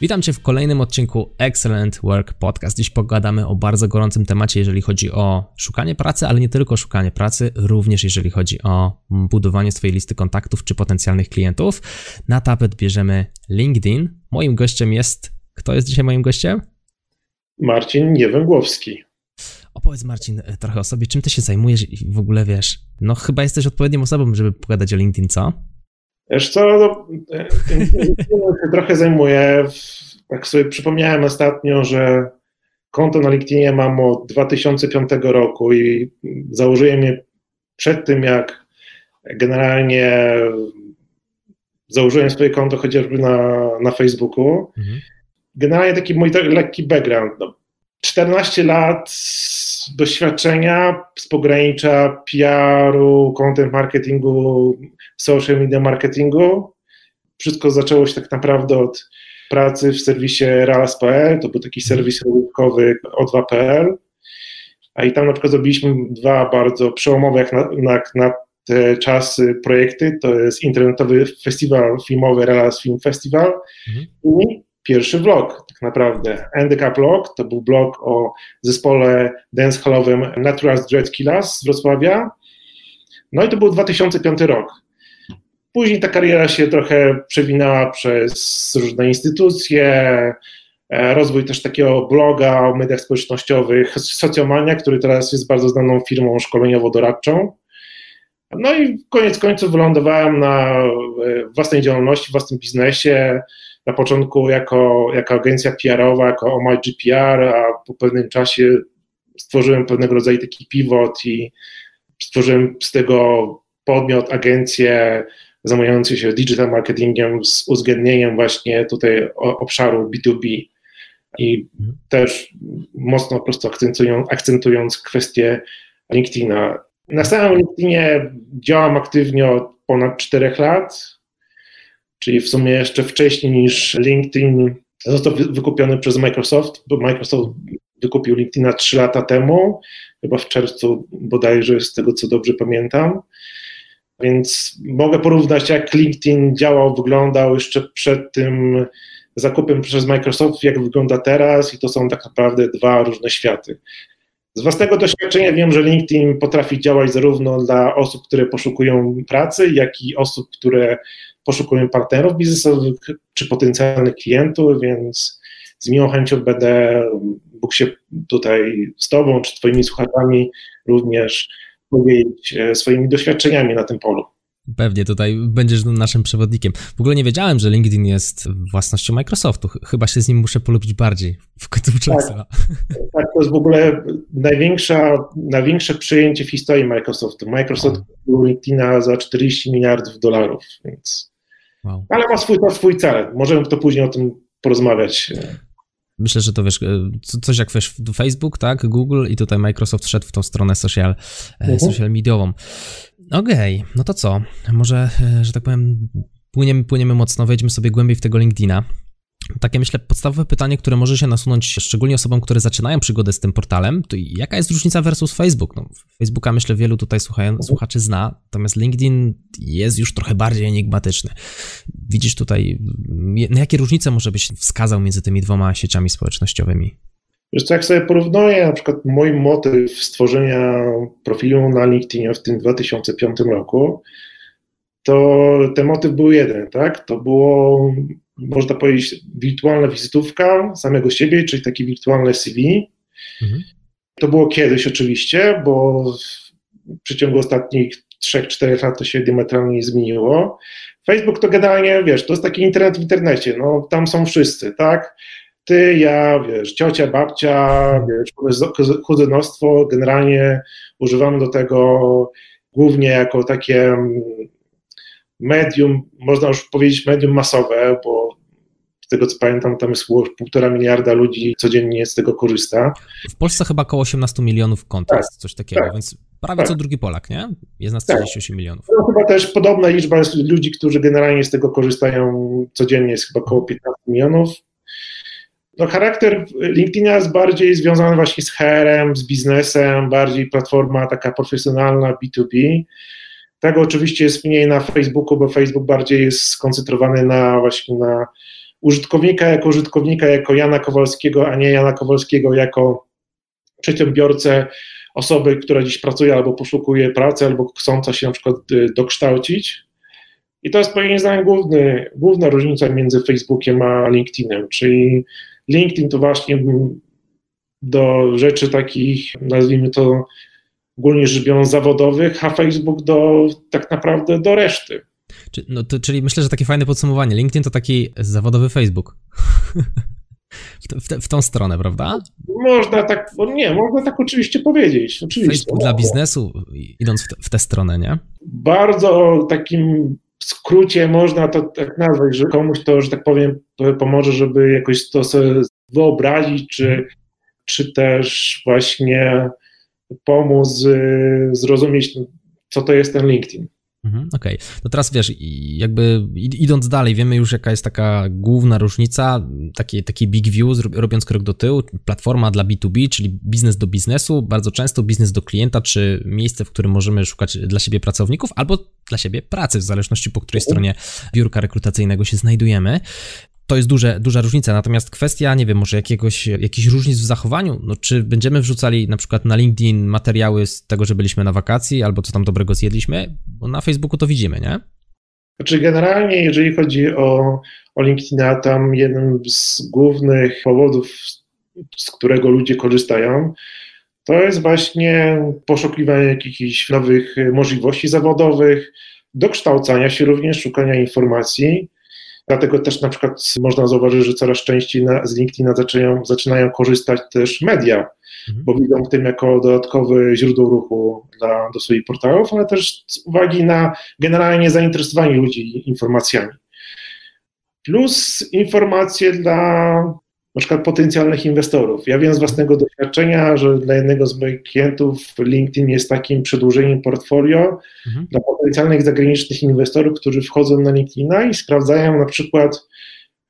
Witam Cię w kolejnym odcinku Excellent Work Podcast. Dziś pogadamy o bardzo gorącym temacie, jeżeli chodzi o szukanie pracy, ale nie tylko szukanie pracy, również jeżeli chodzi o budowanie swojej listy kontaktów czy potencjalnych klientów. Na tapet bierzemy LinkedIn. Moim gościem jest. Kto jest dzisiaj moim gościem? Marcin Niewęgłowski. Opowiedz Marcin trochę o sobie, czym ty się zajmujesz i w ogóle wiesz. No chyba jesteś odpowiednią osobą, żeby pogadać o LinkedIn, co? Wiesz co, no, się trochę zajmuję. Tak sobie przypomniałem ostatnio, że konto na LinkedInie mam od 2005 roku i założyłem je przed tym, jak generalnie założyłem swoje konto chociażby na, na Facebooku. Mhm. Generalnie taki mój lekki background. No, 14 lat doświadczenia z pogranicza PR-u, content marketingu, social media marketingu. Wszystko zaczęło się tak naprawdę od pracy w serwisie Ralas.pl, to był taki serwis rynkowy O2.pl, a i tam na przykład zrobiliśmy dwa bardzo przełomowe jak na, na, na te czasy projekty, to jest internetowy festiwal filmowy Ralas Film Festival mhm. i pierwszy vlog tak naprawdę. NDK Vlog to był blog o zespole dancehallowym Natural Dread Killers z Wrocławia. No i to był 2005 rok. Później ta kariera się trochę przewinęła przez różne instytucje, e, rozwój też takiego bloga o mediach społecznościowych, Socjomania, który teraz jest bardzo znaną firmą szkoleniowo-doradczą. No i koniec końców wylądowałem na e, własnej działalności, własnym biznesie, na początku jako, jako agencja PR-owa, jako Oh My GPR, a po pewnym czasie stworzyłem pewnego rodzaju taki pivot i stworzyłem z tego podmiot, agencję zajmującą się digital marketingiem z uwzględnieniem właśnie tutaj obszaru B2B i mhm. też mocno po prostu akcentując, akcentując kwestię LinkedIna. Na samym LinkedInie działam aktywnie od ponad 4 lat czyli w sumie jeszcze wcześniej niż LinkedIn został wykupiony przez Microsoft, bo Microsoft wykupił LinkedIna 3 lata temu, chyba w czerwcu bodajże, z tego co dobrze pamiętam. Więc mogę porównać, jak LinkedIn działał, wyglądał jeszcze przed tym zakupem przez Microsoft, jak wygląda teraz, i to są tak naprawdę dwa różne światy. Z własnego doświadczenia wiem, że LinkedIn potrafi działać zarówno dla osób, które poszukują pracy, jak i osób, które poszukują partnerów biznesowych czy potencjalnych klientów, więc z miłą chęcią będę mógł się tutaj z Tobą czy Twoimi słuchaczami również powiedzieć e, swoimi doświadczeniami na tym polu. Pewnie tutaj będziesz naszym przewodnikiem. W ogóle nie wiedziałem, że LinkedIn jest własnością Microsoftu. Chyba się z nim muszę polubić bardziej w końcu czasu. Tak, tak, to jest w ogóle największa, największe przyjęcie w historii Microsoftu. Microsoft kupił LinkedIna za 40 miliardów dolarów, więc Wow. Ale ma swój, ma swój cel. Możemy to później o tym porozmawiać. Myślę, że to wiesz, e, coś jak wiesz, Facebook, tak, Google i tutaj Microsoft szedł w tą stronę social, e. Mhm. social mediową. Okej, okay, no to co? Może, e, że tak powiem, płyniemy, płyniemy mocno, wejdźmy sobie głębiej w tego LinkedIna. Takie myślę podstawowe pytanie, które może się nasunąć szczególnie osobom, które zaczynają przygodę z tym portalem, to jaka jest różnica versus Facebook? No, Facebooka myślę wielu tutaj słuchają, słuchaczy zna, natomiast LinkedIn jest już trochę bardziej enigmatyczny. Widzisz tutaj, na jakie różnice może byś wskazał między tymi dwoma sieciami społecznościowymi? Wiesz co, jak sobie porównuję na przykład mój motyw stworzenia profilu na LinkedInie w tym 2005 roku, to ten motyw był jeden, tak? To było można powiedzieć, wirtualna wizytówka samego siebie, czyli takie wirtualne CV. Mhm. To było kiedyś oczywiście, bo w przeciągu ostatnich 3-4 lat to się diametralnie zmieniło. Facebook to generalnie, wiesz, to jest taki internet w internecie, no tam są wszyscy, tak? Ty, ja, wiesz, ciocia, babcia, wiesz, kuzynostwo, generalnie używamy do tego głównie jako takie mm, medium, można już powiedzieć medium masowe, bo tego co pamiętam, tam jest około półtora miliarda ludzi codziennie z tego korzysta. W Polsce chyba około 18 milionów kont tak, jest coś takiego, tak, więc prawie tak. co drugi Polak, nie? Jest nas 38 tak. milionów. No chyba też podobna liczba ludzi, którzy generalnie z tego korzystają codziennie, jest chyba około 15 milionów. No, charakter LinkedIna jest bardziej związany właśnie z HR-em, z biznesem, bardziej platforma taka profesjonalna B2B. Tego oczywiście jest mniej na Facebooku, bo Facebook bardziej jest skoncentrowany na właśnie na użytkownika jako użytkownika, jako Jana Kowalskiego, a nie Jana Kowalskiego jako przedsiębiorcę, osoby, która dziś pracuje albo poszukuje pracy, albo chcąca się na przykład y, dokształcić. I to jest moim zdaniem główny, główna różnica między Facebookiem a LinkedInem, czyli LinkedIn to właśnie do rzeczy takich, nazwijmy to ogólnie rzecz biorąc, zawodowych, a Facebook do tak naprawdę do reszty. No to, czyli myślę, że takie fajne podsumowanie. LinkedIn to taki zawodowy Facebook. w, te, w, tą stronę, prawda? Można tak, nie, można tak oczywiście powiedzieć. Oczywiście. Facebook dla biznesu, idąc w, te, w tę stronę, nie? Bardzo takim skrócie można to tak nazwać, że komuś to, że tak powiem, pomoże, żeby jakoś to sobie wyobrazić, czy, czy też właśnie pomóc y, zrozumieć, co to jest ten LinkedIn. Mhm, Okej, okay. to teraz wiesz, jakby idąc dalej, wiemy już jaka jest taka główna różnica, taki, taki big view, robiąc krok do tyłu, platforma dla B2B, czyli biznes do biznesu, bardzo często biznes do klienta, czy miejsce, w którym możemy szukać dla siebie pracowników, albo dla siebie pracy, w zależności po której stronie biurka rekrutacyjnego się znajdujemy to jest duże, duża różnica. Natomiast kwestia, nie wiem, może jakiegoś, jakichś różnic w zachowaniu, no czy będziemy wrzucali na przykład na LinkedIn materiały z tego, że byliśmy na wakacji albo co tam dobrego zjedliśmy, bo na Facebooku to widzimy, nie? Znaczy generalnie, jeżeli chodzi o, o LinkedIna, tam jeden z głównych powodów, z którego ludzie korzystają, to jest właśnie poszukiwanie jakichś nowych możliwości zawodowych, dokształcania się również, szukania informacji, Dlatego też na przykład można zauważyć, że coraz częściej na, z LinkedIna zaczynają, zaczynają korzystać też media, mhm. bo widzą w tym jako dodatkowe źródło ruchu dla, do swoich portalów, ale też z uwagi na generalnie zainteresowanie ludzi informacjami. Plus informacje dla na przykład potencjalnych inwestorów. Ja wiem z własnego doświadczenia, że dla jednego z moich klientów LinkedIn jest takim przedłużeniem portfolio mhm. dla potencjalnych zagranicznych inwestorów, którzy wchodzą na LinkedIna i sprawdzają na przykład,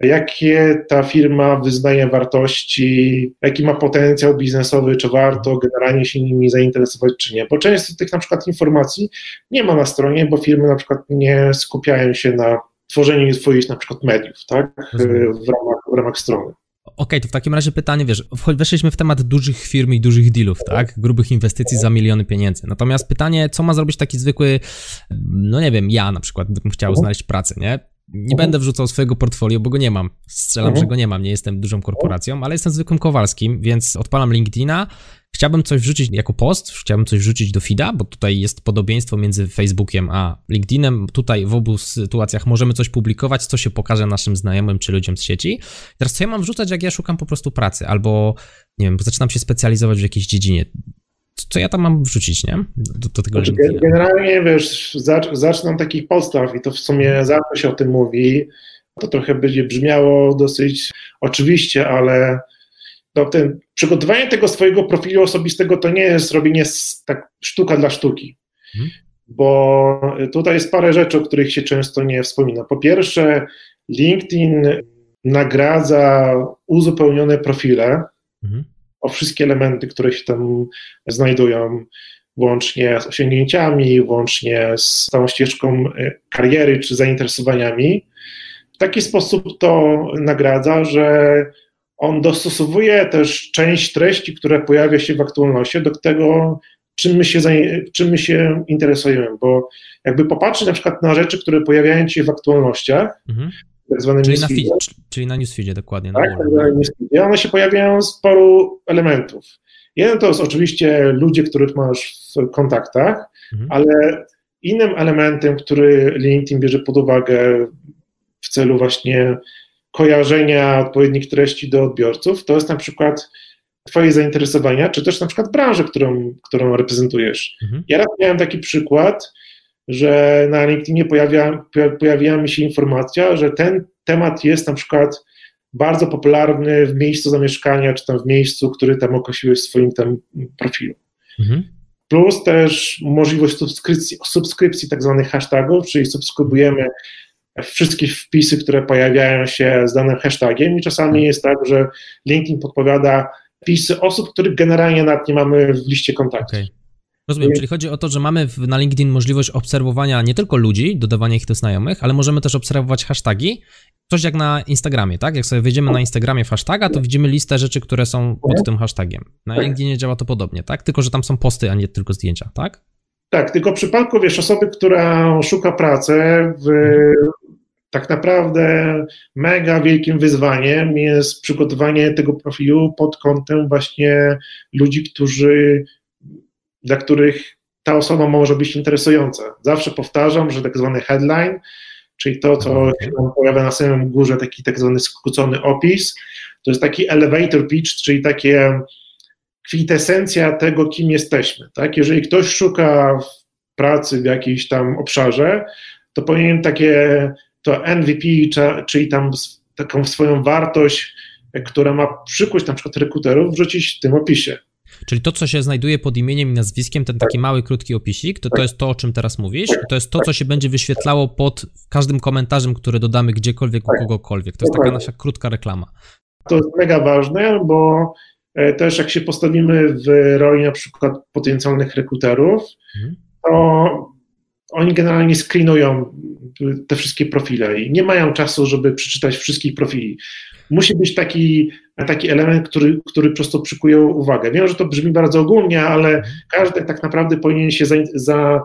jakie ta firma wyznaje wartości, jaki ma potencjał biznesowy, czy warto generalnie się nimi zainteresować, czy nie. Bo często tych na przykład informacji nie ma na stronie, bo firmy na przykład nie skupiają się na tworzeniu swoich na przykład mediów, tak, w ramach, w ramach strony. Okej, okay, to w takim razie pytanie, wiesz, weszliśmy w temat dużych firm i dużych dealów, tak? Grubych inwestycji za miliony pieniędzy. Natomiast pytanie, co ma zrobić taki zwykły, no nie wiem, ja na przykład bym chciał mhm. znaleźć pracę, nie? Nie będę wrzucał swojego portfolio, bo go nie mam. Strzelam, że mhm. go nie mam, nie jestem dużą korporacją, ale jestem zwykłym Kowalskim, więc odpalam LinkedIna, Chciałbym coś wrzucić jako post, chciałbym coś wrzucić do feeda, bo tutaj jest podobieństwo między Facebookiem a LinkedInem. Tutaj w obu sytuacjach możemy coś publikować, co się pokaże naszym znajomym czy ludziom z sieci. Teraz co ja mam wrzucać, jak ja szukam po prostu pracy, albo nie wiem, zaczynam się specjalizować w jakiejś dziedzinie. Co ja tam mam wrzucić, nie? Do, do tego znaczy. Generalnie, wiesz, zaczynam takich podstaw i to w sumie zawsze się o tym mówi. To trochę będzie brzmiało dosyć oczywiście, ale to ten, przygotowanie tego swojego profilu osobistego to nie jest robienie tak sztuka dla sztuki. Mhm. Bo tutaj jest parę rzeczy, o których się często nie wspomina. Po pierwsze, LinkedIn nagradza uzupełnione profile mhm. O wszystkie elementy, które się tam znajdują, łącznie z osiągnięciami, łącznie z całą ścieżką e, kariery czy zainteresowaniami. W taki sposób to nagradza, że on dostosowuje też część treści, które pojawia się w aktualności do tego, czym my się, czym my się interesujemy, bo jakby popatrzeć na przykład na rzeczy, które pojawiają się w aktualnościach, mhm. Tak zwanym czyli, na feed, czyli na newsfeedzie dokładnie. Tak, tak na newsfeedzie. One się pojawiają z paru elementów. Jeden to jest oczywiście ludzie, których masz w kontaktach, mhm. ale innym elementem, który LinkedIn bierze pod uwagę w celu właśnie kojarzenia odpowiednich treści do odbiorców, to jest na przykład Twoje zainteresowania, czy też na przykład branżę, którą, którą reprezentujesz. Mhm. Ja raz miałem taki przykład, że na LinkedInie pojawia, pojawiła mi się informacja, że ten temat jest na przykład bardzo popularny w miejscu zamieszkania, czy tam w miejscu, który tam określiłeś w swoim tam profilu. Mhm. Plus też możliwość subskrypcji, subskrypcji tak zwanych hashtagów, czyli subskrybujemy wszystkie wpisy, które pojawiają się z danym hashtagiem i czasami jest tak, że LinkedIn podpowiada wpisy osób, których generalnie nawet nie mamy w liście kontaktów. Okay. Rozumiem, czyli chodzi o to, że mamy na LinkedIn możliwość obserwowania nie tylko ludzi, dodawania ich do znajomych, ale możemy też obserwować hasztagi. Coś jak na Instagramie, tak? Jak sobie wejdziemy na Instagramie w hashtaga, to widzimy listę rzeczy, które są pod tym hashtagiem. Na tak. LinkedInie działa to podobnie, tak? Tylko, że tam są posty, a nie tylko zdjęcia, tak? Tak, tylko w przypadku, wiesz, osoby, która szuka pracy, w, tak naprawdę mega wielkim wyzwaniem jest przygotowanie tego profilu pod kątem właśnie ludzi, którzy dla których ta osoba może być interesująca. Zawsze powtarzam, że tak zwany headline, czyli to, co się pojawia na samym górze, taki tak zwany skrócony opis, to jest taki elevator pitch, czyli takie kwintesencja tego, kim jesteśmy. Tak? Jeżeli ktoś szuka pracy w jakimś tam obszarze, to powinien takie to MVP, czyli tam taką swoją wartość, która ma przykuć na przykład rekruterów, wrzucić w tym opisie. Czyli to, co się znajduje pod imieniem i nazwiskiem, ten taki tak. mały, krótki opisik, to to tak. jest to, o czym teraz mówisz, to jest to, co się będzie wyświetlało pod każdym komentarzem, który dodamy gdziekolwiek u tak. kogokolwiek. To jest taka nasza krótka reklama. To jest mega ważne, bo e, też jak się postawimy w roli na przykład potencjalnych rekruterów, mhm. to oni generalnie screenują te wszystkie profile i nie mają czasu, żeby przeczytać wszystkich profili. Musi być taki, taki element, który, który po prostu przykuje uwagę. Wiem, że to brzmi bardzo ogólnie, ale każdy tak naprawdę powinien się za, za,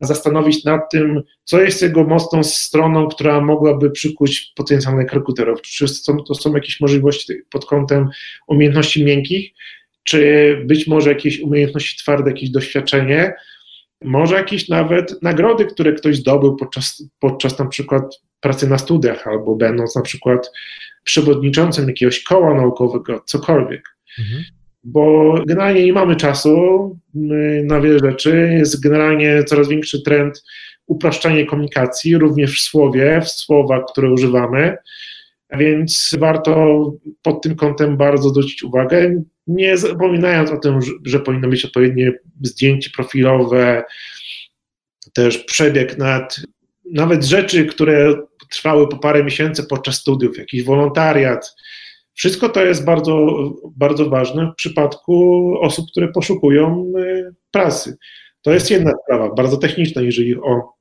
zastanowić nad tym, co jest jego mocną stroną, która mogłaby przykuć potencjalnych rekruterów. Czy są, to są jakieś możliwości pod kątem umiejętności miękkich, czy być może jakieś umiejętności twarde, jakieś doświadczenie, może jakieś nawet nagrody, które ktoś zdobył podczas, podczas na przykład pracy na studiach, albo będąc na przykład przewodniczącym jakiegoś koła naukowego, cokolwiek. Mhm. Bo generalnie nie mamy czasu na wiele rzeczy. Jest generalnie coraz większy trend upraszczania komunikacji, również w słowie, w słowach, które używamy. Więc warto pod tym kątem bardzo zwrócić uwagę nie zapominając o tym, że, powinno być odpowiednie zdjęcie profilowe, też przebieg nad nawet rzeczy, które trwały po parę miesięcy podczas studiów, jakiś wolontariat. Wszystko to jest bardzo, bardzo ważne w przypadku osób, które poszukują y, pracy. To jest jedna sprawa, bardzo techniczna, jeżeli o,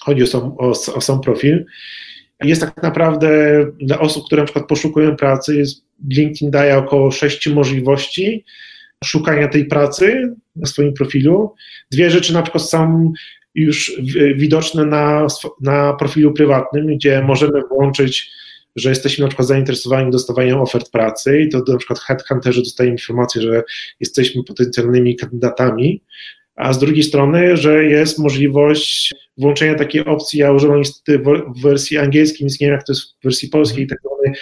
chodzi o sam, o, o sam profil. Jest tak naprawdę dla osób, które na przykład poszukują pracy, jest LinkedIn daje około sześciu możliwości szukania tej pracy na swoim profilu. Dwie rzeczy na przykład są już widoczne na, na profilu prywatnym, gdzie możemy włączyć, że jesteśmy na przykład zainteresowani dostawaniem ofert pracy i to na przykład headhunterzy dostają informację, że jesteśmy potencjalnymi kandydatami, a z drugiej strony, że jest możliwość włączenia takiej opcji, ja używam niestety w wersji angielskiej, więc nie wiem jak to jest w wersji polskiej, tak zwany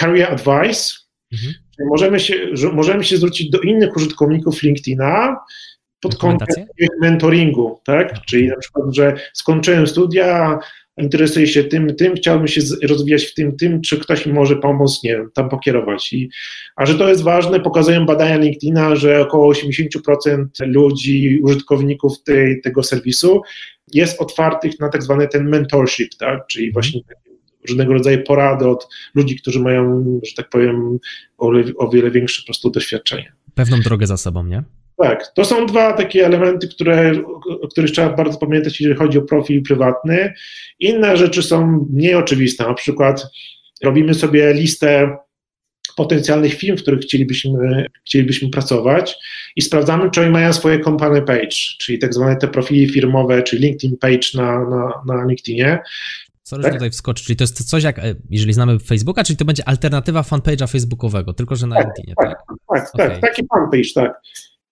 career advice. Mhm. Możemy, się, możemy się zwrócić do innych użytkowników LinkedIna pod kątem mentoringu, tak? Czyli na przykład, że skończyłem studia, interesuję się tym, tym, chciałbym się rozwijać w tym, tym, czy ktoś mi może pomóc, nie wiem, tam pokierować. I, a że to jest ważne, pokazują badania LinkedIna, że około 80% ludzi, użytkowników tej, tego serwisu jest otwartych na tak zwany ten mentorship, tak? Czyli mhm. właśnie różnego rodzaju porady od ludzi, którzy mają, że tak powiem, o, o wiele większe po prostu doświadczenie. Pewną drogę za sobą, nie? Tak, to są dwa takie elementy, które, o których trzeba bardzo pamiętać, jeżeli chodzi o profil prywatny. Inne rzeczy są mniej oczywiste, na przykład robimy sobie listę potencjalnych firm, w których chcielibyśmy, chcielibyśmy pracować i sprawdzamy, czy oni mają swoje company page, czyli tak zwane te profile firmowe, czy LinkedIn page na, na, na LinkedInie Sorry, tak? tutaj wskoczy, czyli to jest coś jak, e, jeżeli znamy Facebooka, czyli to będzie alternatywa fanpage'a facebookowego, tylko że na tak, LinkedInie, tak? Tak, tak, okay. tak, taki fanpage, tak.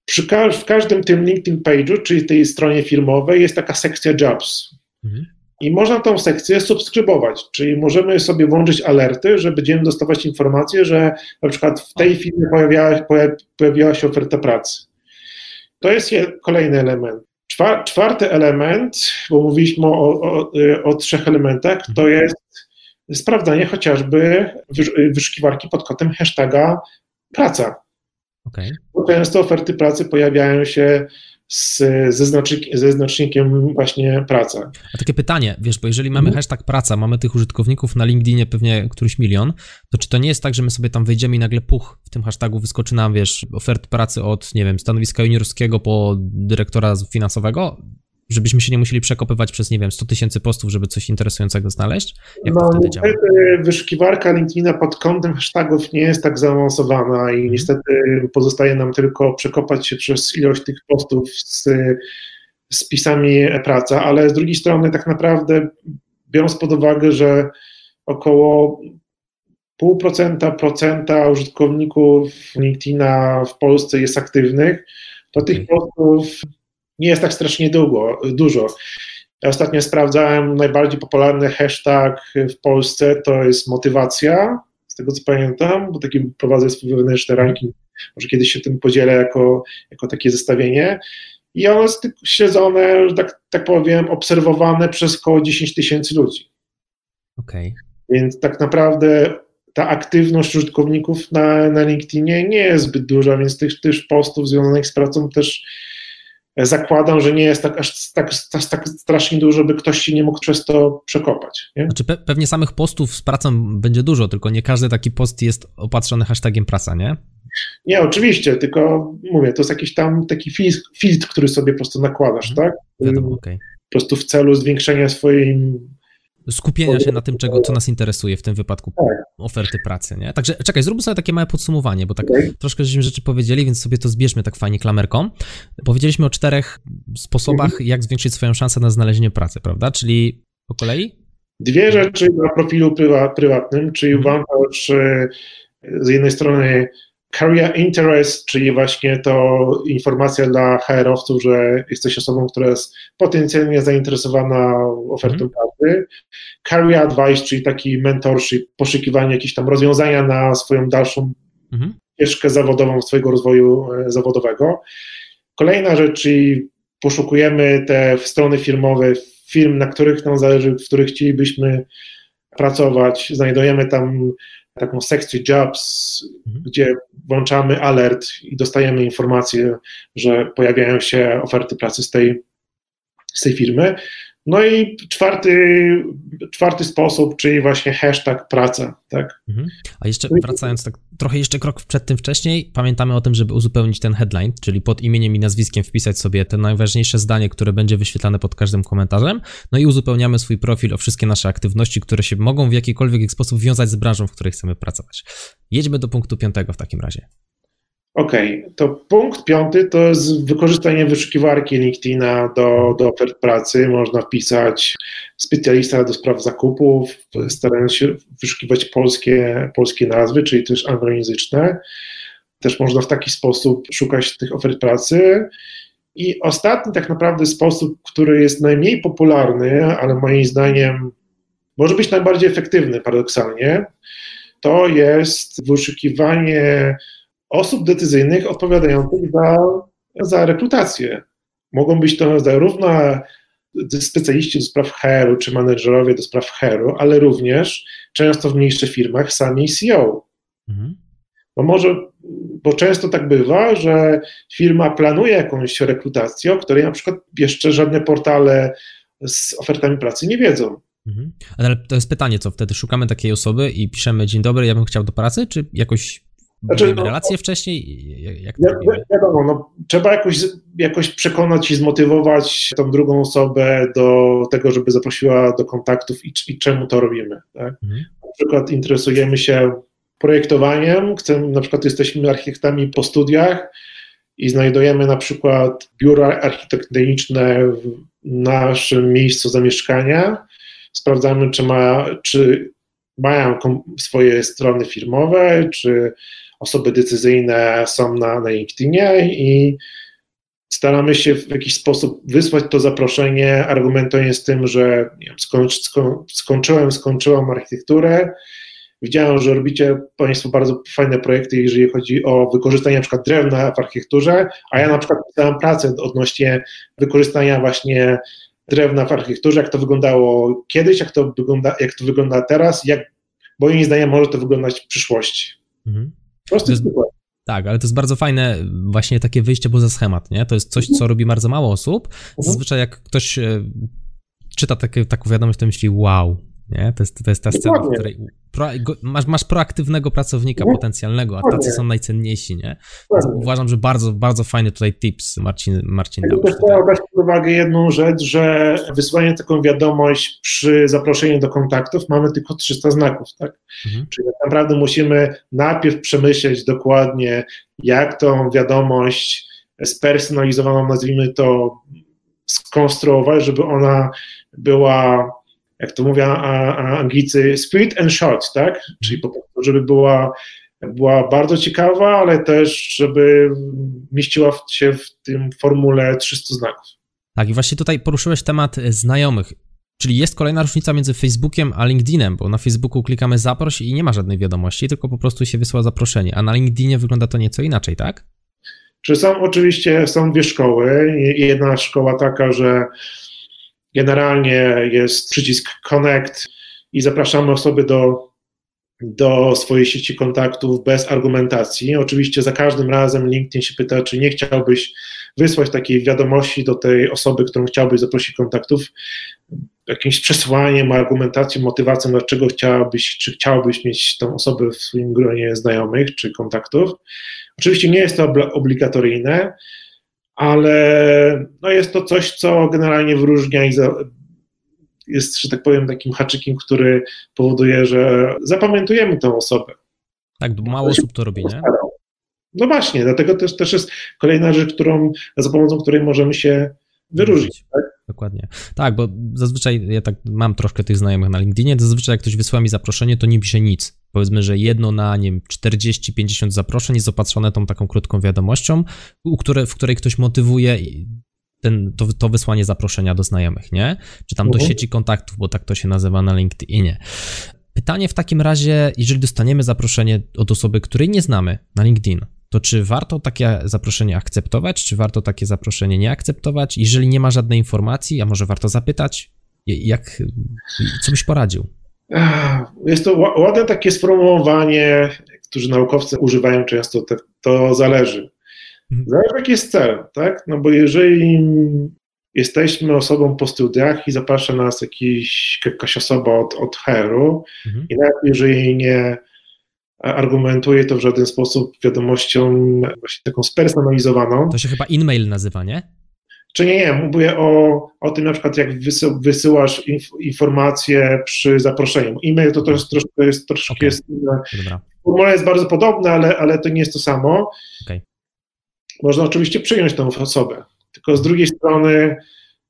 Przy ka w każdym tym LinkedIn page'u, czyli tej stronie firmowej, jest taka sekcja jobs. Mhm. I można tą sekcję subskrybować, czyli możemy sobie włączyć alerty, że będziemy dostawać informacje, że na przykład w tej firmie pojawiała, pojawiła się oferta pracy. To jest kolejny element. Czwarty element, bo mówiliśmy o, o, o trzech elementach, to mhm. jest sprawdzanie chociażby wyszukiwarki pod kątem hashtaga praca. Okay. Bo często oferty pracy pojawiają się z, ze, znacznikiem, ze znacznikiem właśnie praca. A takie pytanie, wiesz, bo jeżeli mamy mhm. hashtag praca, mamy tych użytkowników na LinkedInie pewnie któryś milion, to czy to nie jest tak, że my sobie tam wejdziemy i nagle puch w tym hashtagu wyskoczy nam, wiesz, ofert pracy od, nie wiem, stanowiska juniorskiego po dyrektora finansowego? Żebyśmy się nie musieli przekopywać przez, nie wiem, 100 tysięcy postów, żeby coś interesującego znaleźć? Jak no, to działa? Wyszukiwarka LinkedIna pod kątem hashtagów nie jest tak zaawansowana i mhm. niestety pozostaje nam tylko przekopać się przez ilość tych postów z, z pisami praca, ale z drugiej strony tak naprawdę biorąc pod uwagę, że około pół procenta, procenta użytkowników LinkedIna w Polsce jest aktywnych, to tych postów nie jest tak strasznie długo, dużo. Ja ostatnio sprawdzałem najbardziej popularny hashtag w Polsce to jest motywacja, z tego co pamiętam, bo taki prowadzę swój wewnętrzny ranking, może kiedyś się tym podzielę jako, jako takie zestawienie. I ono jest śledzone, że tak, tak powiem, obserwowane przez około 10 tysięcy ludzi. Okay. Więc tak naprawdę ta aktywność użytkowników na, na LinkedInie nie jest zbyt duża, więc tych, tych postów związanych z pracą też zakładam, że nie jest tak aż tak, tak, tak strasznie dużo, by ktoś się nie mógł przez to przekopać. Nie? Znaczy pe pewnie samych postów z pracą będzie dużo, tylko nie każdy taki post jest opatrzony hashtagiem praca, nie? Nie, oczywiście, tylko mówię, to jest jakiś tam taki filtr, który sobie po prostu nakładasz, mhm. tak? Wiadomo. Okay. Po prostu w celu zwiększenia swojej skupienia się na tym, czego, co nas interesuje, w tym wypadku tak. oferty pracy, nie? Także czekaj, zróbmy sobie takie małe podsumowanie, bo tak troszkę żeśmy rzeczy powiedzieli, więc sobie to zbierzmy tak fajnie klamerką. Powiedzieliśmy o czterech sposobach, mhm. jak zwiększyć swoją szansę na znalezienie pracy, prawda? Czyli po kolei? Dwie rzeczy na profilu prywatnym, czyli mhm. że z jednej strony Career interest, czyli właśnie to informacja dla HR-owców, że jesteś osobą, która jest potencjalnie zainteresowana ofertą mm. pracy. Career advice, czyli taki mentorship, poszukiwanie jakichś tam rozwiązania na swoją dalszą mm. ścieżkę zawodową, swojego rozwoju e, zawodowego. Kolejna rzecz, czyli poszukujemy te strony firmowe firm, na których nam zależy, w których chcielibyśmy pracować. Znajdujemy tam taką sekcję jobs, mhm. gdzie włączamy alert i dostajemy informację, że pojawiają się oferty pracy z tej, z tej firmy. No i czwarty, czwarty sposób, czyli właśnie hashtag praca, tak? Mhm. A jeszcze wracając tak trochę jeszcze krok przed tym wcześniej, pamiętamy o tym, żeby uzupełnić ten headline, czyli pod imieniem i nazwiskiem wpisać sobie te najważniejsze zdanie, które będzie wyświetlane pod każdym komentarzem, no i uzupełniamy swój profil o wszystkie nasze aktywności, które się mogą w jakikolwiek sposób wiązać z branżą, w której chcemy pracować. Jedźmy do punktu piątego w takim razie. Okay. to punkt piąty to jest wykorzystanie wyszukiwarki LinkedIna do, do ofert pracy. Można wpisać specjalista do spraw zakupów, starając się wyszukiwać polskie, polskie nazwy, czyli też anglojęzyczne. Też można w taki sposób szukać tych ofert pracy. I ostatni tak naprawdę sposób, który jest najmniej popularny, ale moim zdaniem może być najbardziej efektywny paradoksalnie, to jest wyszukiwanie osób decyzyjnych odpowiadających za, za rekrutację. Mogą być to zarówno specjaliści do spraw HR-u czy menedżerowie do spraw HR-u, ale również często w mniejszych firmach sami CEO. Mhm. Bo może, bo często tak bywa, że firma planuje jakąś rekrutację, o której na przykład jeszcze żadne portale z ofertami pracy nie wiedzą. Mhm. Ale to jest pytanie, co wtedy szukamy takiej osoby i piszemy dzień dobry, ja bym chciał do pracy, czy jakoś znaczy, no, relacje wcześniej? Jak to wi wiadomo, no, trzeba jakoś, jakoś przekonać i zmotywować tą drugą osobę do tego, żeby zaprosiła do kontaktów i, i czemu to robimy. Tak? Mhm. Na przykład interesujemy się projektowaniem, chcemy, na przykład jesteśmy architektami po studiach i znajdujemy na przykład biura architektoniczne w naszym miejscu zamieszkania, sprawdzamy, czy, ma, czy mają swoje strony firmowe, czy osoby decyzyjne są na, na LinkedInie i staramy się w jakiś sposób wysłać to zaproszenie, argumentując tym, że wiem, skończ, sko, skończyłem, skończyłam architekturę, widziałem, że robicie Państwo bardzo fajne projekty, jeżeli chodzi o wykorzystanie na przykład drewna w architekturze, a ja na przykład pisałem pracę odnośnie wykorzystania właśnie drewna w architekturze, jak to wyglądało kiedyś, jak to wygląda, jak to wygląda teraz, jak moim zdaniem może to wyglądać w przyszłości. Mhm. Prosty jest, tak, ale to jest bardzo fajne właśnie takie wyjście poza schemat, nie? To jest coś, co robi bardzo mało osób. Mhm. Zazwyczaj jak ktoś e, czyta takie, taką wiadomość, to myśli wow, nie? To jest, to jest ta scena, w której pro, masz, masz proaktywnego pracownika no. potencjalnego, a tacy są najcenniejsi, nie? uważam, że bardzo, bardzo fajny tutaj tips Marcin, Marcin dał. Też trzeba brać pod uwagę jedną rzecz, że wysłanie taką wiadomość przy zaproszeniu do kontaktów mamy tylko 300 znaków, tak? Mhm. Czyli tak naprawdę musimy najpierw przemyśleć dokładnie, jak tą wiadomość spersonalizowaną, nazwijmy to, skonstruować, żeby ona była jak to mówią Anglicy, spirit and short, tak? Czyli po prostu, żeby była, była bardzo ciekawa, ale też, żeby mieściła się w tym formule 300 znaków. Tak, i właśnie tutaj poruszyłeś temat znajomych. Czyli jest kolejna różnica między Facebookiem a LinkedInem, bo na Facebooku klikamy zaproś i nie ma żadnej wiadomości, tylko po prostu się wysyła zaproszenie, a na LinkedInie wygląda to nieco inaczej, tak? Czy są oczywiście są dwie szkoły. Jedna szkoła taka, że Generalnie jest przycisk Connect i zapraszamy osoby do, do swojej sieci kontaktów bez argumentacji. Oczywiście za każdym razem LinkedIn się pyta, czy nie chciałbyś wysłać takiej wiadomości do tej osoby, którą chciałbyś zaprosić kontaktów, jakimś przesłaniem, argumentacją, motywacją, dlaczego chciałabyś, czy chciałbyś mieć tą osobę w swoim gronie znajomych czy kontaktów. Oczywiście nie jest to obligatoryjne, ale no jest to coś, co generalnie wyróżnia i za, jest, że tak powiem, takim haczykiem, który powoduje, że zapamiętujemy tę osobę. Tak, bo mało osób to robi, nie? No właśnie, dlatego też, też jest kolejna rzecz, którą, za pomocą której możemy się wyróżnić. Tak? Dokładnie. Tak, bo zazwyczaj ja tak mam troszkę tych znajomych na LinkedInie, zazwyczaj jak ktoś wysła mi zaproszenie, to nie pisze nic. Powiedzmy, że jedno na, nie wiem, 40-50 zaproszeń jest opatrzone tą taką krótką wiadomością, u które, w której ktoś motywuje ten, to, to wysłanie zaproszenia do znajomych, nie? Czy tam do mhm. sieci kontaktów, bo tak to się nazywa na LinkedInie. Pytanie w takim razie, jeżeli dostaniemy zaproszenie od osoby, której nie znamy na LinkedIn, to czy warto takie zaproszenie akceptować, czy warto takie zaproszenie nie akceptować? Jeżeli nie ma żadnej informacji, a może warto zapytać, jak, co byś poradził? Jest to ładne takie sformułowanie, którzy naukowcy używają często, to, to zależy. Mhm. Zależy jaki jest cel, tak? No bo jeżeli jesteśmy osobą po studiach i zaprasza nas jakiś, jakaś osoba od, od HR-u mhm. i nawet jeżeli nie argumentuje to w żaden sposób wiadomością właśnie taką spersonalizowaną. To się chyba in-mail nazywa, nie? Czy nie, nie, mówię o, o tym na przykład jak wysyłasz inf, informacje przy zaproszeniu. E-mail to też troszkę jest, troszkę okay. jest Formuła jest bardzo podobna, ale, ale to nie jest to samo. Okay. Można oczywiście przyjąć tę osobę, tylko z drugiej strony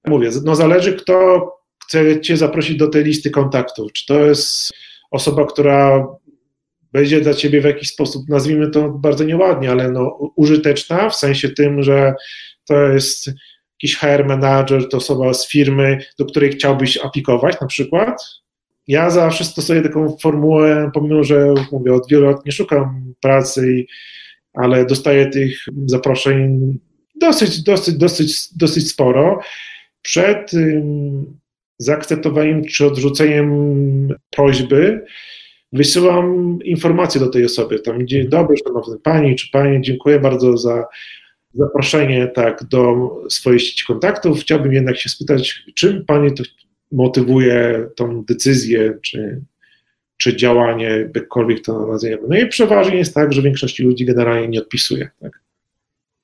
mówię, no zależy kto chce cię zaprosić do tej listy kontaktów. Czy to jest osoba, która będzie dla ciebie w jakiś sposób, nazwijmy to bardzo nieładnie, ale no, użyteczna, w sensie tym, że to jest jakiś HR manager, to osoba z firmy, do której chciałbyś aplikować na przykład. Ja zawsze stosuję taką formułę, pomimo że mówię, od wielu lat nie szukam pracy, ale dostaję tych zaproszeń dosyć, dosyć, dosyć, dosyć sporo. Przed zaakceptowaniem czy odrzuceniem prośby, wysyłam informację do tej osoby, tam dzień dobry, szanowny pani czy pani, dziękuję bardzo za zaproszenie tak do swojej sieci kontaktów. Chciałbym jednak się spytać, czym pani to motywuje tą decyzję, czy, czy działanie, jakkolwiek to nazwiemy. No i przeważnie jest tak, że większość ludzi generalnie nie odpisuje. Tak?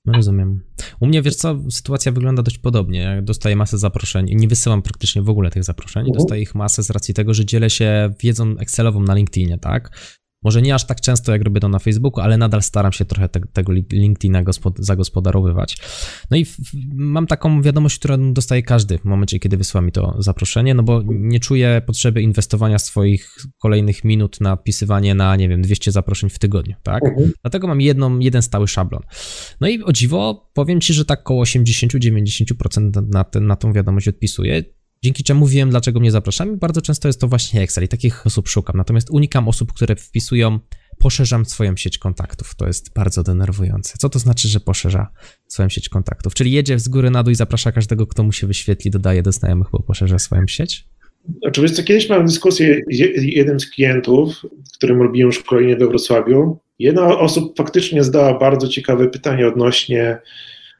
Rozumiem. U mnie, wiesz co, sytuacja wygląda dość podobnie. Ja dostaję masę zaproszeń i nie wysyłam praktycznie w ogóle tych zaproszeń. Mhm. Dostaję ich masę z racji tego, że dzielę się wiedzą Excelową na LinkedInie, tak? Może nie aż tak często, jak robię to na Facebooku, ale nadal staram się trochę te, tego LinkedIna gospod zagospodarowywać. No i mam taką wiadomość, którą dostaje każdy w momencie, kiedy wysyła mi to zaproszenie, no bo nie czuję potrzeby inwestowania swoich kolejnych minut na odpisywanie na, nie wiem, 200 zaproszeń w tygodniu, tak? Mhm. Dlatego mam jedną, jeden stały szablon. No i o dziwo, powiem Ci, że tak około 80-90% na, ten, na tą wiadomość odpisuję dzięki czemu wiem, dlaczego mnie zapraszam. Bardzo często jest to właśnie Excel i takich osób szukam. Natomiast unikam osób, które wpisują poszerzam swoją sieć kontaktów. To jest bardzo denerwujące. Co to znaczy, że poszerza swoją sieć kontaktów? Czyli jedzie z góry na dół i zaprasza każdego, kto mu się wyświetli, dodaje do znajomych, bo poszerza swoją sieć? Oczywiście kiedyś miałem dyskusję z jednym z klientów, którym robiłem szkolenie we Wrocławiu. Jedna osób faktycznie zadała bardzo ciekawe pytanie odnośnie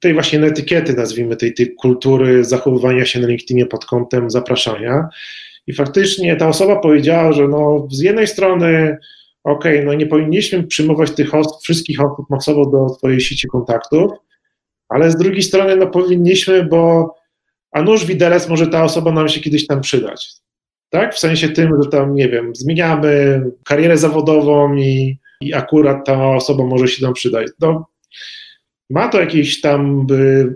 tej właśnie etykiety, nazwijmy tej, tej kultury zachowywania się na LinkedInie pod kątem zapraszania. I faktycznie ta osoba powiedziała, że no z jednej strony ok, no nie powinniśmy przyjmować tych osób, wszystkich osób masowo do swojej sieci kontaktów, ale z drugiej strony no powinniśmy, bo a nuż widelec może ta osoba nam się kiedyś tam przydać. Tak? W sensie tym, że tam, nie wiem, zmieniamy karierę zawodową i, i akurat ta osoba może się nam przydać. No, ma to jakiś tam by,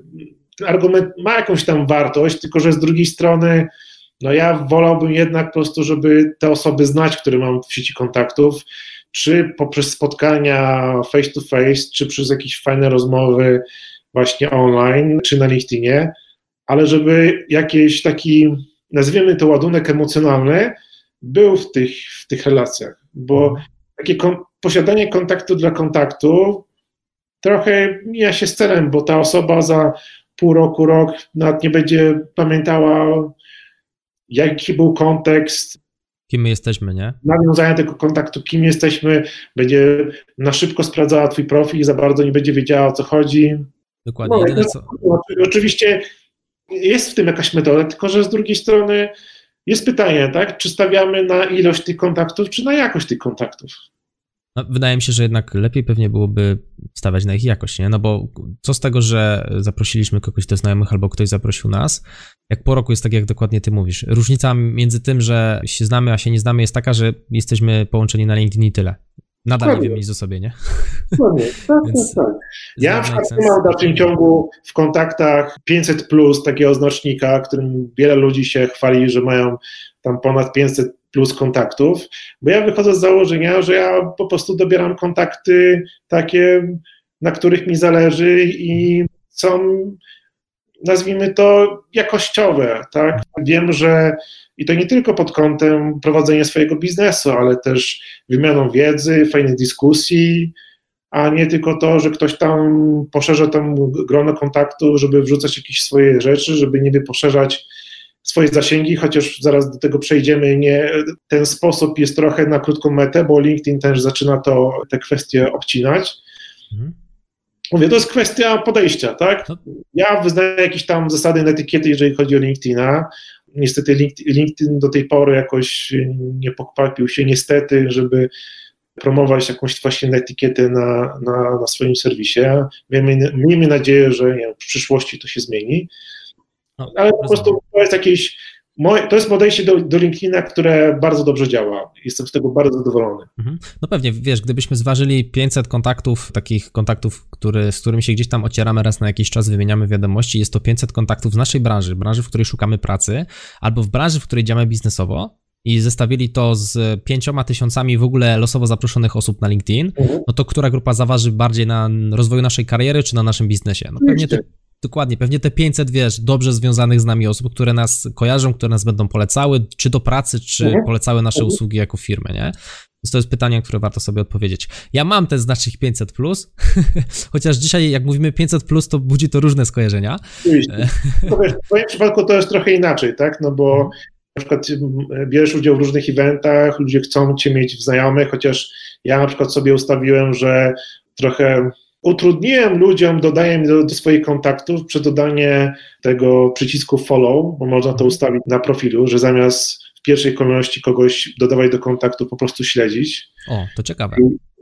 argument, ma jakąś tam wartość, tylko że z drugiej strony, no ja wolałbym jednak po prostu, żeby te osoby znać, które mam w sieci kontaktów, czy poprzez spotkania face to face, czy przez jakieś fajne rozmowy właśnie online, czy na LinkedInie, ale żeby jakiś taki, nazwijmy to ładunek emocjonalny, był w tych, w tych relacjach, bo takie kon posiadanie kontaktu dla kontaktu trochę mija się z celem, bo ta osoba za pół roku, rok nawet nie będzie pamiętała, jaki był kontekst. Kim my jesteśmy, nie? Nawiązania tego kontaktu, kim jesteśmy, będzie na szybko sprawdzała Twój profil, za bardzo nie będzie wiedziała o co chodzi. Dokładnie. No, co... Oczywiście jest w tym jakaś metoda, tylko że z drugiej strony jest pytanie, tak? Czy stawiamy na ilość tych kontaktów, czy na jakość tych kontaktów? No, wydaje mi się, że jednak lepiej pewnie byłoby stawiać na ich jakość, nie? No bo co z tego, że zaprosiliśmy kogoś do znajomych albo ktoś zaprosił nas, jak po roku jest tak, jak dokładnie ty mówisz. Różnica między tym, że się znamy, a się nie znamy jest taka, że jesteśmy połączeni na LinkedIn i tyle. Nadal nie wiemy nic o sobie, nie? Dokładnie, tak, Więc tak, tak. Ja na przykład mam w dalszym ciągu w kontaktach 500 plus takiego znacznika, którym wiele ludzi się chwali, że mają tam ponad 500 plus kontaktów, bo ja wychodzę z założenia, że ja po prostu dobieram kontakty takie, na których mi zależy i są, nazwijmy to, jakościowe, tak? Wiem, że i to nie tylko pod kątem prowadzenia swojego biznesu, ale też wymianą wiedzy, fajnych dyskusji, a nie tylko to, że ktoś tam poszerza tam grono kontaktu, żeby wrzucać jakieś swoje rzeczy, żeby niby poszerzać swoje zasięgi, chociaż zaraz do tego przejdziemy. Nie, ten sposób jest trochę na krótką metę, bo LinkedIn też zaczyna to, te kwestie obcinać. Mhm. Mówię, to jest kwestia podejścia, tak? Ja wyznaję jakieś tam zasady na etykiety, jeżeli chodzi o LinkedIna. Niestety LinkedIn do tej pory jakoś nie pokwapił się, niestety, żeby promować jakąś właśnie etykietę na, na, na swoim serwisie. Miejmy, miejmy nadzieję, że nie, w przyszłości to się zmieni. No, Ale po prostu to jest jakieś to jest podejście do, do LinkedIna, które bardzo dobrze działa. Jestem z tego bardzo zadowolony. Mhm. No pewnie, wiesz, gdybyśmy zważyli 500 kontaktów, takich kontaktów, który, z którymi się gdzieś tam ocieramy raz na jakiś czas, wymieniamy wiadomości, jest to 500 kontaktów z naszej branży, branży, w której szukamy pracy, albo w branży, w której działamy biznesowo, i zestawili to z pięcioma tysiącami w ogóle losowo zaproszonych osób na LinkedIn, mhm. no to która grupa zaważy bardziej na rozwoju naszej kariery czy na naszym biznesie? No pewnie te Dokładnie, pewnie te 500, wiesz, dobrze związanych z nami osób, które nas kojarzą, które nas będą polecały, czy do pracy, czy mhm. polecały nasze mhm. usługi jako firmy, nie? Więc to jest pytanie, które warto sobie odpowiedzieć. Ja mam ten znacznik 500, plus, chociaż dzisiaj, jak mówimy 500, plus, to budzi to różne skojarzenia. w Twoim przypadku to jest trochę inaczej, tak? No bo mhm. na przykład bierzesz udział w różnych eventach, ludzie chcą Cię mieć w znajomych, chociaż ja na przykład sobie ustawiłem, że trochę Utrudniłem ludziom dodanie do, do, swoich kontaktów przez dodanie tego przycisku follow, bo można to mhm. ustawić na profilu, że zamiast w pierwszej kolejności kogoś dodawać do kontaktu, po prostu śledzić. O, to ciekawe.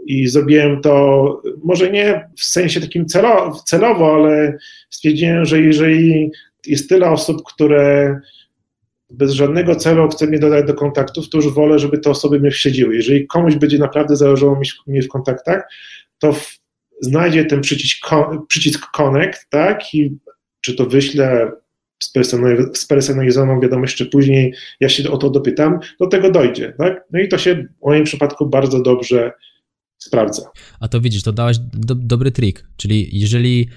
I, i zrobiłem to może nie w sensie takim celo, celowo, ale stwierdziłem, że jeżeli jest tyle osób, które bez żadnego celu chce mnie dodać do kontaktów, to już wolę, żeby te osoby mnie śledziły. Jeżeli komuś będzie naprawdę zależało mi w kontaktach, to w znajdzie ten przycisk, przycisk connect, tak, i czy to wyślę spersonalizowaną wiadomość, czy później ja się o to dopytam, do tego dojdzie, tak? No i to się w moim przypadku bardzo dobrze sprawdza. A to widzisz, to dałeś do, dobry trik, czyli jeżeli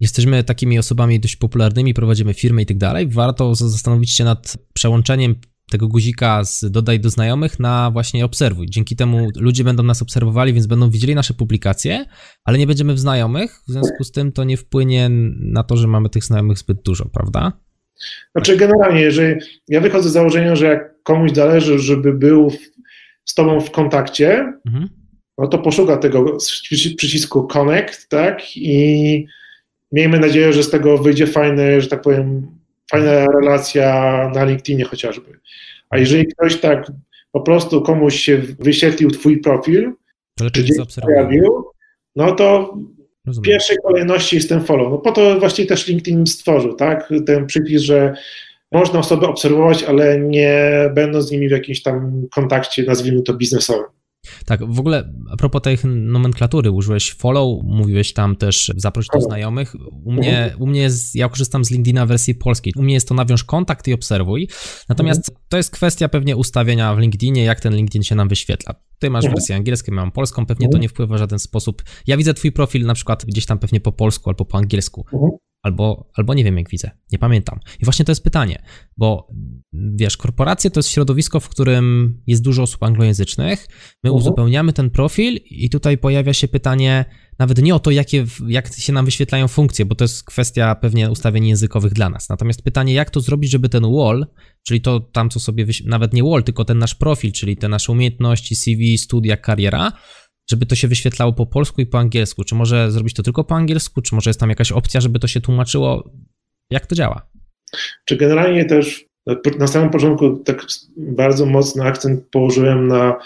jesteśmy takimi osobami dość popularnymi, prowadzimy firmy i tak dalej, warto zastanowić się nad przełączeniem tego guzika z dodaj do znajomych na właśnie obserwuj. Dzięki temu ludzie będą nas obserwowali, więc będą widzieli nasze publikacje, ale nie będziemy w znajomych, w związku z tym to nie wpłynie na to, że mamy tych znajomych zbyt dużo, prawda? Znaczy generalnie, jeżeli ja wychodzę z założenia, że jak komuś zależy, żeby był z tobą w kontakcie, mhm. no to poszuka tego przycisku connect, tak, i miejmy nadzieję, że z tego wyjdzie fajne, że tak powiem, fajna relacja na LinkedInie chociażby. A jeżeli ktoś tak po prostu komuś się wyświetlił twój profil, czy gdzieś pojawił, no to Rozumiem. w pierwszej kolejności jest ten follow. No po to właśnie też LinkedIn stworzył, tak? Ten przypis, że można osoby obserwować, ale nie będą z nimi w jakimś tam kontakcie, nazwijmy to biznesowym. Tak, w ogóle a propos tej nomenklatury, użyłeś follow, mówiłeś tam też zaproś do znajomych. U mnie, mhm. u mnie jest, ja korzystam z LinkedIna w wersji polskiej. U mnie jest to nawiąż kontakt i obserwuj. Natomiast mhm. to jest kwestia pewnie ustawienia w LinkedInie, jak ten LinkedIn się nam wyświetla. Ty masz mhm. wersję angielską, ja mam polską, pewnie to nie wpływa w żaden sposób. Ja widzę twój profil na przykład gdzieś tam pewnie po polsku albo po angielsku albo, albo nie wiem jak widzę, nie pamiętam. I właśnie to jest pytanie, bo wiesz, korporacje to jest środowisko, w którym jest dużo osób anglojęzycznych, my uh-huh. uzupełniamy ten profil i tutaj pojawia się pytanie nawet nie o to, jakie, jak się nam wyświetlają funkcje, bo to jest kwestia pewnie ustawień językowych dla nas. Natomiast pytanie, jak to zrobić, żeby ten wall, czyli to tam, co sobie, wyś- nawet nie wall, tylko ten nasz profil, czyli te nasze umiejętności, CV, studia, kariera, żeby to się wyświetlało po polsku i po angielsku? Czy może zrobić to tylko po angielsku? Czy może jest tam jakaś opcja, żeby to się tłumaczyło? Jak to działa? Czy generalnie też na samym początku tak bardzo mocny akcent położyłem na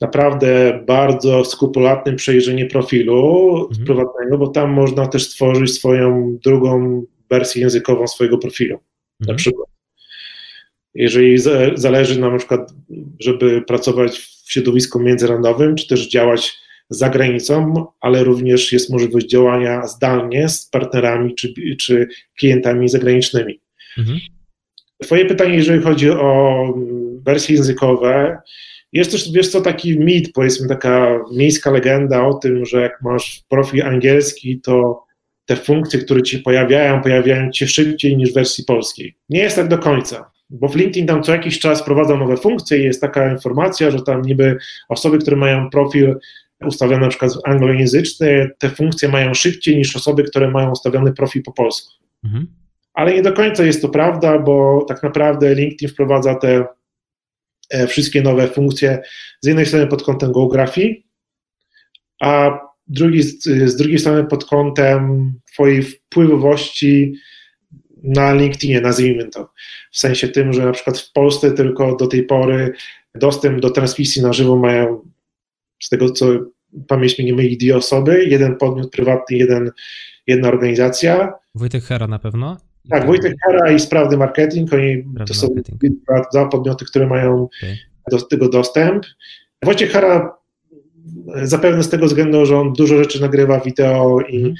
naprawdę bardzo skrupulatnym przejrzeniu profilu mhm. prywatnego, bo tam można też stworzyć swoją drugą wersję językową swojego profilu. Mhm. Na przykład. Jeżeli zależy nam na przykład, żeby pracować w środowisku międzynarodowym, czy też działać za granicą, ale również jest możliwość działania zdalnie z partnerami czy, czy klientami zagranicznymi. Mhm. Twoje pytanie, jeżeli chodzi o wersje językowe, jest też, wiesz co, taki mit, powiedzmy taka miejska legenda o tym, że jak masz profil angielski, to te funkcje, które ci pojawiają, pojawiają ci szybciej niż w wersji polskiej. Nie jest tak do końca, bo w LinkedIn tam co jakiś czas wprowadza nowe funkcje i jest taka informacja, że tam niby osoby, które mają profil ustawiony na przykład anglojęzyczny, te funkcje mają szybciej niż osoby, które mają ustawiony profil po polsku. Mhm. Ale nie do końca jest to prawda, bo tak naprawdę LinkedIn wprowadza te e, wszystkie nowe funkcje z jednej strony pod kątem geografii, a drugi, z drugiej strony pod kątem Twojej wpływowości na LinkedInie, nazwijmy to. W sensie tym, że na przykład w Polsce tylko do tej pory dostęp do transmisji na żywo mają z tego co pamięć mnie nie myli dwie osoby, jeden podmiot prywatny, jeden, jedna organizacja. Wojtek Hera na pewno? Tak, Wojtek Hera i Sprawdy Marketing, oni to są dwa podmioty, które mają okay. do tego dostęp. Wojciech Hera zapewne z tego względu, że on dużo rzeczy nagrywa wideo i mm.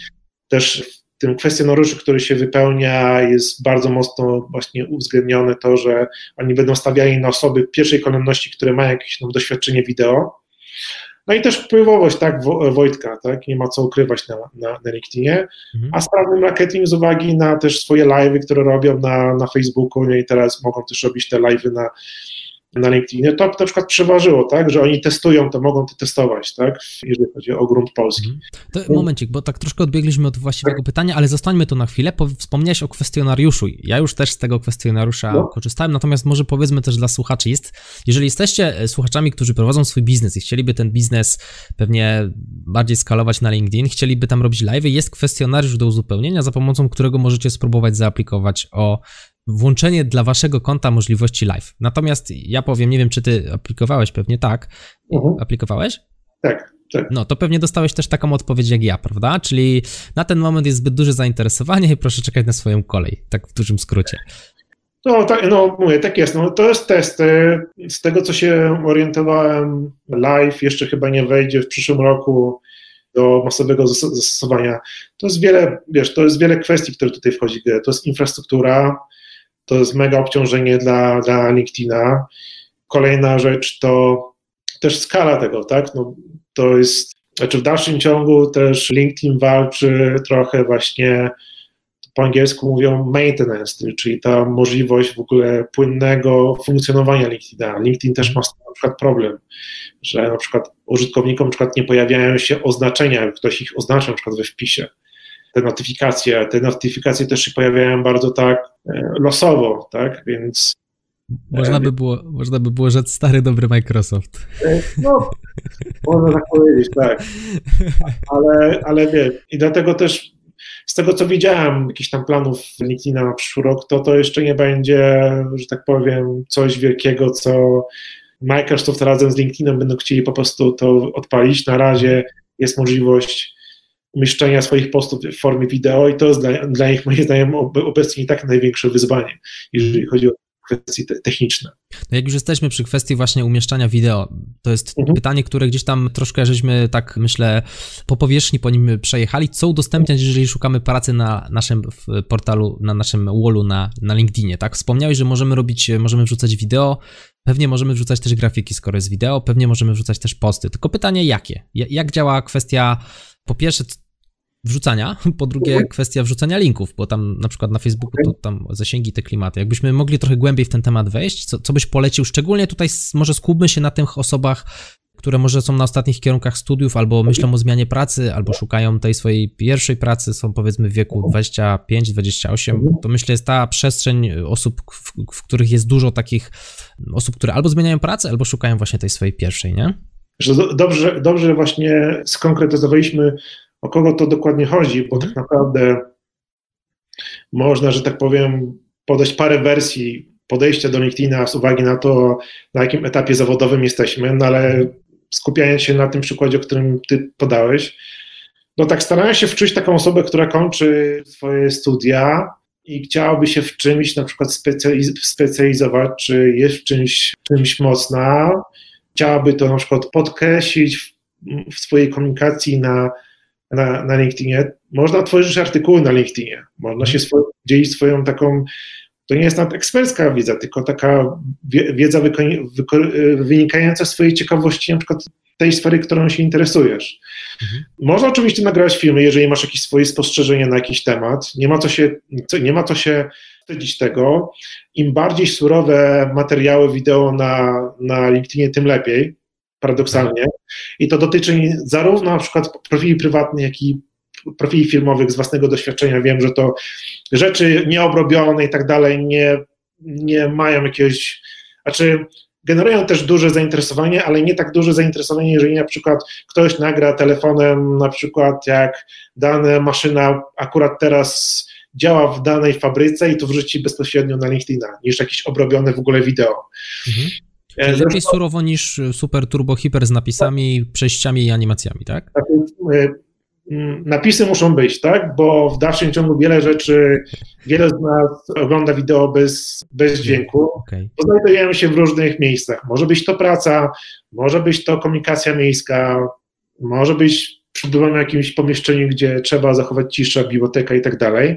też w tym kwestionariuszu, który się wypełnia, jest bardzo mocno właśnie uwzględnione to, że oni będą stawiali na osoby w pierwszej kolejności, które mają jakieś no, doświadczenie wideo. No i też wpływowość, tak, Wojtka, tak, nie ma co ukrywać na, na, na LinkedInie, mhm. a sprawny marketing z uwagi na też swoje live'y, które robią na, na Facebooku, no i teraz mogą też robić te live'y na, na LinkedInie, to na przykład przeważyło, tak, że oni testują, to mogą to testować, tak, jeżeli chodzi o grunt polski. Mhm. To momencik, bo tak troszkę odbiegliśmy od właściwego tak. pytania, ale zostańmy tu na chwilę. Wspomniałeś o kwestionariuszu. Ja już też z tego kwestionariusza no. korzystałem, natomiast może powiedzmy też dla słuchaczy, jest, jeżeli jesteście e, słuchaczami, którzy prowadzą swój biznes i chcieliby ten biznes pewnie bardziej skalować na LinkedIn, chcieliby tam robić live, jest kwestionariusz do uzupełnienia, za pomocą którego możecie spróbować zaaplikować o włączenie dla waszego konta możliwości live. Natomiast ja powiem, nie wiem, czy ty aplikowałeś, pewnie tak. Mhm. Aplikowałeś? Tak, tak. No, to pewnie dostałeś też taką odpowiedź jak ja, prawda? Czyli na ten moment jest zbyt duże zainteresowanie i proszę czekać na swoją kolej, tak w dużym skrócie. No, tak, no mówię, tak jest. No, to jest test. Z tego, co się orientowałem, live jeszcze chyba nie wejdzie w przyszłym roku do masowego zastosowania. To jest wiele, wiesz, to jest wiele kwestii, które tutaj wchodzi. To jest infrastruktura, to jest mega obciążenie dla, dla LinkedIna. Kolejna rzecz to też skala tego, tak? No, to jest, znaczy w dalszym ciągu też LinkedIn walczy trochę właśnie po angielsku mówią maintenance, czyli ta możliwość w ogóle płynnego funkcjonowania LinkedIna. LinkedIn też ma na przykład problem, że na przykład użytkownikom na przykład nie pojawiają się oznaczenia, ktoś ich oznacza na przykład we wpisie. Te notyfikacje, te notyfikacje też się pojawiają bardzo tak e, losowo, tak, więc można by, było, można by było rzec stary, dobry Microsoft. E, no, można tak powiedzieć, tak. Ale, ale wie, i dlatego też z tego, co widziałem, jakichś tam planów LinkedIna na przyszły rok, to to jeszcze nie będzie, że tak powiem, coś wielkiego, co Microsoft razem z LinkedInem będą chcieli po prostu to odpalić. Na razie jest możliwość umieszczenia swoich postów w formie wideo i to jest dla, dla nich moim zdaniem obecnie i tak największe wyzwanie, jeżeli chodzi o kwestie techniczne. No jak już jesteśmy przy kwestii właśnie umieszczania wideo, to jest mhm. pytanie, które gdzieś tam troszkę żeśmy tak myślę po powierzchni po nim przejechali. Co udostępniać, jeżeli szukamy pracy na naszym portalu, na naszym wallu na, na LinkedInie, tak? Wspomniałeś, że możemy robić, możemy wrzucać wideo, pewnie możemy wrzucać też grafiki, skoro jest wideo, pewnie możemy wrzucać też posty. Tylko pytanie jakie? Jak działa kwestia po pierwsze, wrzucania, po drugie mhm. kwestia wrzucania linków, bo tam na przykład na Facebooku to tam zasięgi te klimaty. Jakbyśmy mogli trochę głębiej w ten temat wejść, co, co byś polecił? Szczególnie tutaj może skupmy się na tych osobach, które może są na ostatnich kierunkach studiów, albo myślą o zmianie pracy, albo szukają tej swojej pierwszej pracy, są powiedzmy w wieku 25-28, mhm. to myślę jest ta przestrzeń osób, w, w, których jest dużo takich osób, które albo zmieniają pracę, albo szukają właśnie tej swojej pierwszej, nie? Dobrze, dobrze właśnie skonkretyzowaliśmy o kogo to dokładnie chodzi, bo tak naprawdę można, że tak powiem, podać parę wersji podejścia do LinkedIna z uwagi na to, na jakim etapie zawodowym jesteśmy, no ale skupiając się na tym przykładzie, o którym ty podałeś, no tak starając się wczuć taką osobę, która kończy swoje studia i chciałaby się w czymś na przykład specjaliz specjalizować, czy jest w czymś, czymś mocna, chciałaby to na przykład podkreślić w, w swojej komunikacji na na, na LinkedInie, można tworzyć artykuły na LinkedInie, można się swoj, dzielić swoją taką, to nie jest nawet ekspercka wiedza, tylko taka wiedza wynikająca z swojej ciekawości, na przykład tej sfery, którą się interesujesz. Mhm. Można oczywiście nagrać filmy, jeżeli masz jakieś swoje spostrzeżenia na jakiś temat. Nie ma co się, nie ma co się wstydzić tego. Im bardziej surowe materiały wideo na, na LinkedInie, tym lepiej paradoksalnie. I to dotyczy zarówno na przykład profili prywatnych, jak i profili firmowych z własnego doświadczenia. Wiem, że to rzeczy nieobrobione i tak dalej nie, nie mają jakiegoś, znaczy generują też duże zainteresowanie, ale nie tak duże zainteresowanie, jeżeli na przykład ktoś nagra telefonem, na przykład jak dana maszyna akurat teraz działa w danej fabryce i to wrzuci bezpośrednio na LinkedIna, niż jakieś obrobione w ogóle wideo. Mhm. Zresztą, lepiej surowo niż super turbo hiper z napisami, tak. przejściami i animacjami, tak? tak mm, napisy muszą być, tak? Bo w dalszym ciągu wiele rzeczy, wiele z nas ogląda wideo bez, bez dźwięku. Okay. Znajdujemy się w różnych miejscach. Może być to praca, może być to komunikacja miejska, może być przebywamy w jakimś pomieszczeniu, gdzie trzeba zachować ciszę, biblioteka i tak dalej,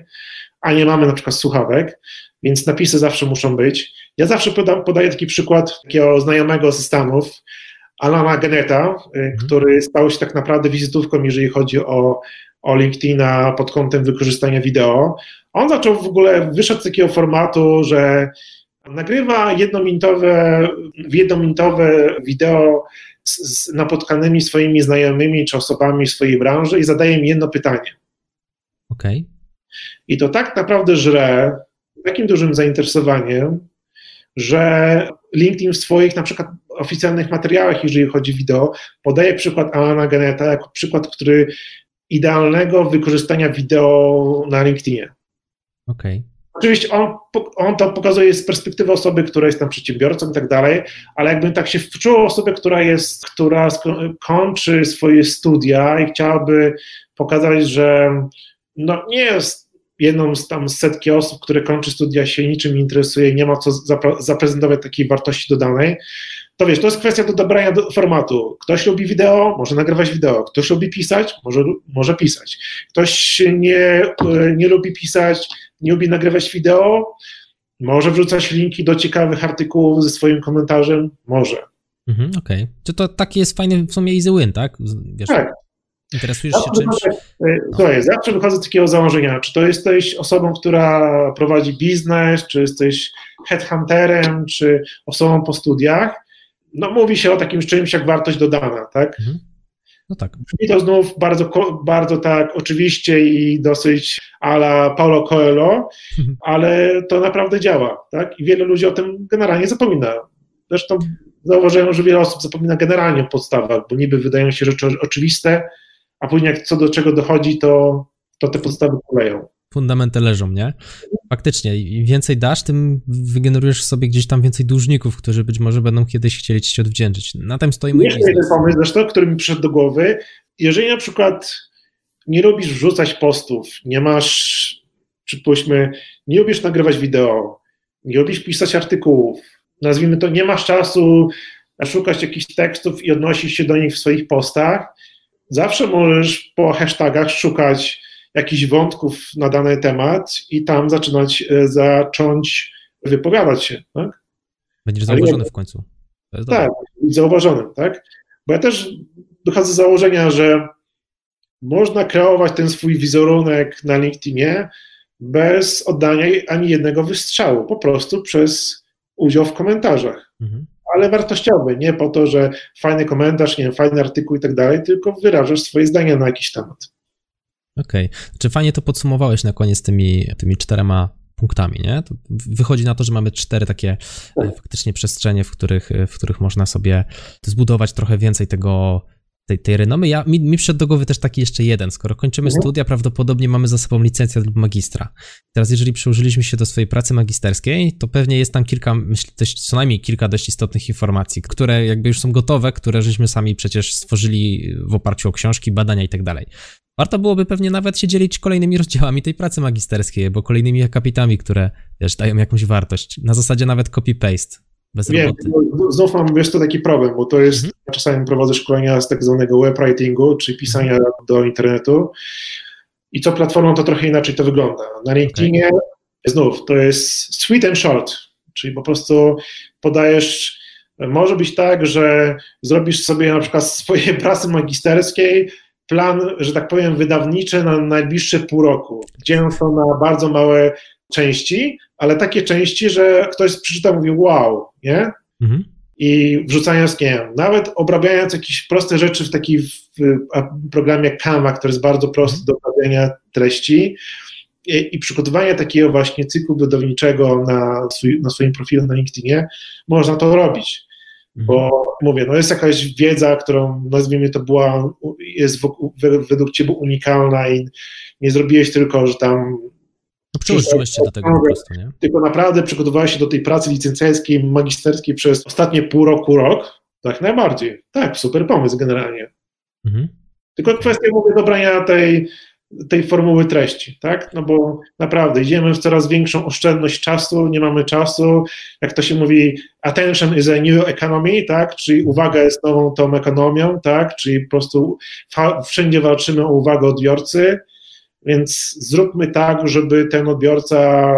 a nie mamy na przykład słuchawek, więc napisy zawsze muszą być. Ja zawsze podam, podaję taki przykład takiego znajomego z Stanów, Alana Geneta, y, mhm. który stał się tak naprawdę wizytówką, jeżeli chodzi o, o LinkedIna pod kątem wykorzystania wideo. On zaczął w ogóle, wyszedł z takiego formatu, że nagrywa jednominutowe, jednominutowe wideo z, z napotkanymi swoimi znajomymi czy osobami w swojej branży i zadaje im jedno pytanie. Okej. Okay. I to tak naprawdę żre takim dużym zainteresowaniem, że LinkedIn w swoich na przykład oficjalnych materiałach, jeżeli chodzi o wideo, podaje przykład Alana Geneta jako przykład, który idealnego wykorzystania wideo na LinkedInie. Okej. Okay. Oczywiście on, on to pokazuje z perspektywy osoby, która jest tam przedsiębiorcą i tak dalej, ale jakbym tak się wczuł osobę, która jest, która kończy swoje studia i chciałaby pokazać, że no nie jest jedną z tam setki osób, które kończy studia, się niczym nie interesuje, nie ma co zaprezentować takiej wartości dodanej, to wiesz, to jest kwestia do dobrania do formatu. Ktoś lubi wideo, może nagrywać wideo. Ktoś lubi pisać, może, może pisać. Ktoś nie, nie lubi pisać, nie lubi nagrywać wideo, może wrzucać linki do ciekawych artykułów ze swoim komentarzem, może. Mhm, Okej. Okay. Czy to taki jest fajny w sumie easy win, tak? Wiesz, tak. Interesujesz się czymś? No. Słuchaj, zawsze wychodzę z takiego założenia, czy to jesteś osobą, która prowadzi biznes, czy jesteś headhunterem, czy osobą po studiach, no mówi się o takim czymś jak wartość dodana, tak? Mhm. No tak. Brzmi to znów bardzo, bardzo tak oczywiście i dosyć ala Paulo Coelho, mhm. ale to naprawdę działa, tak? I wiele ludzi o tym generalnie zapomina. Zresztą zauważyłem, że wiele osób zapomina generalnie o podstawach, bo niby wydają się rzeczy oczywiste, a później jak co do czego dochodzi, to, to te podstawy kuleją fundamenty leżą, nie? Faktycznie, im więcej dasz, tym wygenerujesz sobie gdzieś tam więcej dłużników, którzy być może będą kiedyś chcieli ci się odwdzięczyć. Na tym stoi mój Jeszcze jeden pomysł zresztą, który mi przyszedł do głowy. Jeżeli na przykład nie lubisz wrzucać postów, nie masz, przypuśćmy, nie lubisz nagrywać wideo, nie lubisz pisać artykułów, nazwijmy to, nie masz czasu szukać jakichś tekstów i odnosić się do nich w swoich postach, zawsze możesz po hashtagach szukać jakichś wątków na dany temat i tam zaczynać, e, zacząć wypowiadać się. Tak? Będziesz zauważony w końcu. Tak, być zauważonym, tak? Bo ja też wychodzę z założenia, że można kreować ten swój wizerunek na LinkedInie bez oddania ani jednego wystrzału, po prostu przez udział w komentarzach. Mhm. Ale wartościowy, nie po to, że fajny komentarz, nie wiem, fajny artykuł i tak dalej, tylko wyrażasz swoje zdania na jakiś temat. Okej. Okay. Czy fajnie to podsumowałeś na koniec tymi, tymi czterema punktami, nie? To wychodzi na to, że mamy cztery takie tak. faktycznie przestrzenie, w których, w których można sobie zbudować trochę więcej tego, tej, tej renomy. Ja, mi, mi przyszedł do głowy też taki jeszcze jeden. Skoro kończymy mhm. studia, prawdopodobnie mamy za sobą licencję lub magistra. Teraz, jeżeli przyłożyliśmy się do swojej pracy magisterskiej, to pewnie jest tam kilka, myślę, dość, co najmniej kilka dość istotnych informacji, które jakby już są gotowe, które żeśmy sami przecież stworzyli w oparciu o książki, badania i tak dalej. Warto byłoby pewnie nawet się dzielić kolejnymi rozdziałami tej pracy magisterskiej, bo kolejnymi akapitami, które wiesz, dają jakąś wartość. Na zasadzie nawet copy-paste. Bez Wiem, roboty. znów mam, wiesz, to taki problem, bo to jest, mhm. czasami prowadzę szkolenia z tak zwanego webwritingu, czyli pisania mhm. do internetu i co platformą to trochę inaczej to wygląda. Na LinkedInie okay. znów to jest sweet and short, czyli po prostu podajesz, może być tak, że zrobisz sobie na przykład swojej pracy magisterskiej plan, że tak powiem, wydawniczy na najbliższe pół roku. Dzieją się na bardzo małe części, ale takie części, że ktoś przeczyta mówi wow, nie? Mhm. I wrzucając, nie wiem, nawet obrabiając jakieś proste rzeczy w takim programie Canva, który jest bardzo prosty do obrabiania treści i, i przygotowania takiego właśnie cyklu wydawniczego na, swój, na swoim profilu na LinkedInie, można to robić. Bo mhm. mówię, no jest jakaś wiedza, którą nazwijmy to była, jest według Ciebie unikalna i nie zrobiłeś tylko, że tam no, Przyłożyłeś się do tego po prostu, nie? Tylko naprawdę przygotowałeś się do tej pracy licencjackiej, magisterskiej przez ostatnie pół roku, rok, tak najbardziej. Tak, super pomysł generalnie. Mhm. Tylko kwestia, mówię, dobrania tej tej formuły treści, tak? No bo naprawdę idziemy w coraz większą oszczędność czasu, nie mamy czasu, jak to się mówi, attention is a new economy, tak? Czyli uwaga jest nową tą ekonomią, tak? Czyli po prostu wszędzie walczymy o uwagę odbiorcy, więc zróbmy tak, żeby ten odbiorca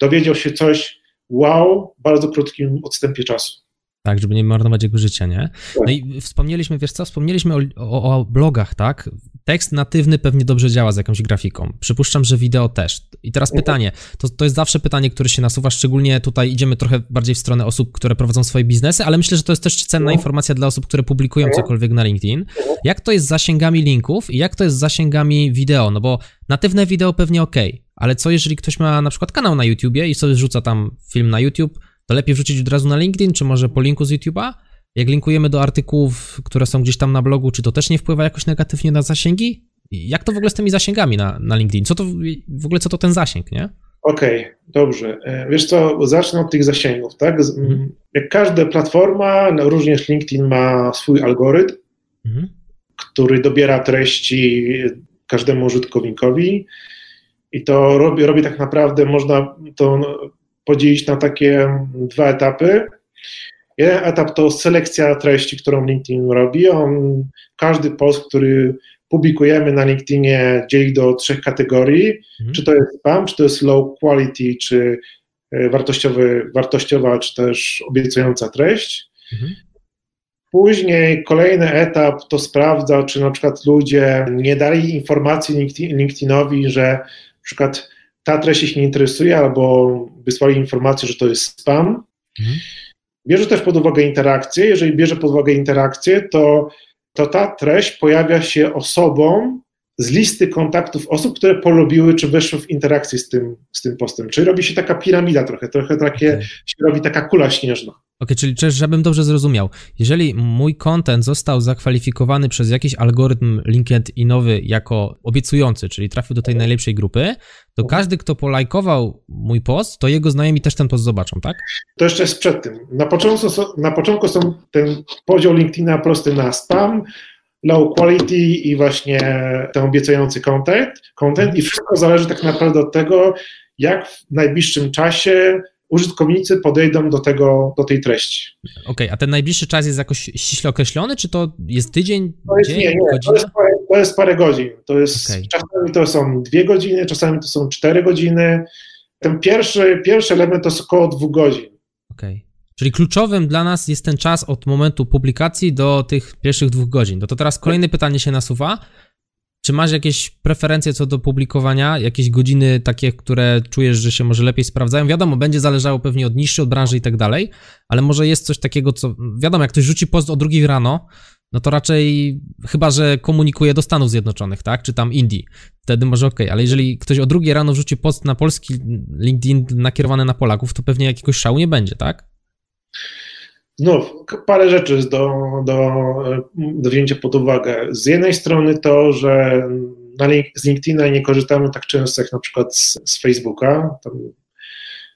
dowiedział się coś wow w bardzo krótkim odstępie czasu. Tak, żeby nie marnować jego życia, nie? No i wspomnieliśmy, wiesz co, wspomnieliśmy o, o, o, blogach, tak? Tekst natywny pewnie dobrze działa z jakąś grafiką. Przypuszczam, że wideo też. I teraz mhm. pytanie, to, to jest zawsze pytanie, które się nasuwa, szczególnie tutaj idziemy trochę bardziej w stronę osób, które prowadzą swoje biznesy, ale myślę, że to jest też cenna mhm. informacja dla osób, które publikują mhm. cokolwiek na LinkedIn. Jak to jest z zasięgami linków i jak to jest z zasięgami wideo? No bo natywne wideo pewnie ok, ale co jeżeli ktoś ma na przykład kanał na YouTubie i sobie rzuca tam film na YouTube, to lepiej wrzucić od razu na LinkedIn, czy może po linku z YouTube'a? Jak linkujemy do artykułów, które są gdzieś tam na blogu, czy to też nie wpływa jakoś negatywnie na zasięgi? Jak to w ogóle z tymi zasięgami na, na LinkedIn? Co to w ogóle, co to ten zasięg, nie? Okej, okay, dobrze. E, wiesz co, zacznę od tych zasięgów, tak? Mhm. Jak każda platforma, no, również LinkedIn ma swój algorytm, mhm. który dobiera treści każdemu użytkownikowi i to robi, robi tak naprawdę, można to podzielić na takie dwa etapy. Jeden etap to selekcja treści, którą LinkedIn robi. On, każdy post, który publikujemy na LinkedInie, dzieli do trzech kategorii. Mhm. Czy to jest spam, czy to jest low quality, czy e, wartościowy, wartościowa, czy też obiecująca treść. Mhm. Później kolejny etap to sprawdza, czy na przykład ludzie nie dali informacji LinkedInowi, że na przykład ta treść ich nie interesuje, albo wysłali informację, że to jest spam. Mhm. Bierze też pod uwagę interakcję. Jeżeli bierze pod uwagę interakcję, to, to ta treść pojawia się osobom z listy kontaktów osób, które polubiły czy weszły w interakcję z tym, z tym postem. Czyli robi się taka piramida trochę, trochę takie, okay. się robi taka kula śnieżna. Ok, czyli żebym dobrze zrozumiał, jeżeli mój content został zakwalifikowany przez jakiś algorytm LinkedInowy jako obiecujący, czyli trafił do tej najlepszej grupy, to mhm. każdy, kto polajkował mój post, to jego znajomi też ten post zobaczą, tak? To jeszcze jest przed tym. Na początku, na początku są ten podział LinkedIna prosty na spam, low quality i właśnie ten obiecujący content, content i wszystko zależy tak naprawdę od tego, jak w najbliższym czasie użytkownicy podejdą do, tego, do tej treści. Okej, okay, a ten najbliższy czas jest jakoś ściśle określony, czy to jest tydzień, to jest, dzień, nie, nie? To jest, parę, to jest parę godzin. To jest, okay. Czasami to są dwie godziny, czasami to są cztery godziny. Ten pierwszy, pierwszy element to jest około dwóch godzin. Okej. Okay. Czyli kluczowym dla nas jest ten czas od momentu publikacji do tych pierwszych dwóch godzin. No to teraz kolejne pytanie się nasuwa. Czy masz jakieś preferencje co do publikowania, jakieś godziny takie, które czujesz, że się może lepiej sprawdzają? Wiadomo, będzie zależało pewnie od niszy, od branży i tak dalej, ale może jest coś takiego, co. Wiadomo, jak ktoś rzuci post o drugiej rano, no to raczej chyba, że komunikuje do Stanów Zjednoczonych, tak? Czy tam Indii. Wtedy może ok, ale jeżeli ktoś o drugiej rano wrzuci post na polski LinkedIn nakierowany na Polaków, to pewnie jakiegoś szału nie będzie, tak? Znów, parę rzeczy do, do, do wzięcia pod uwagę. Z jednej strony to, że z LinkedIna nie korzystamy tak często jak na przykład z, z Facebooka. Tam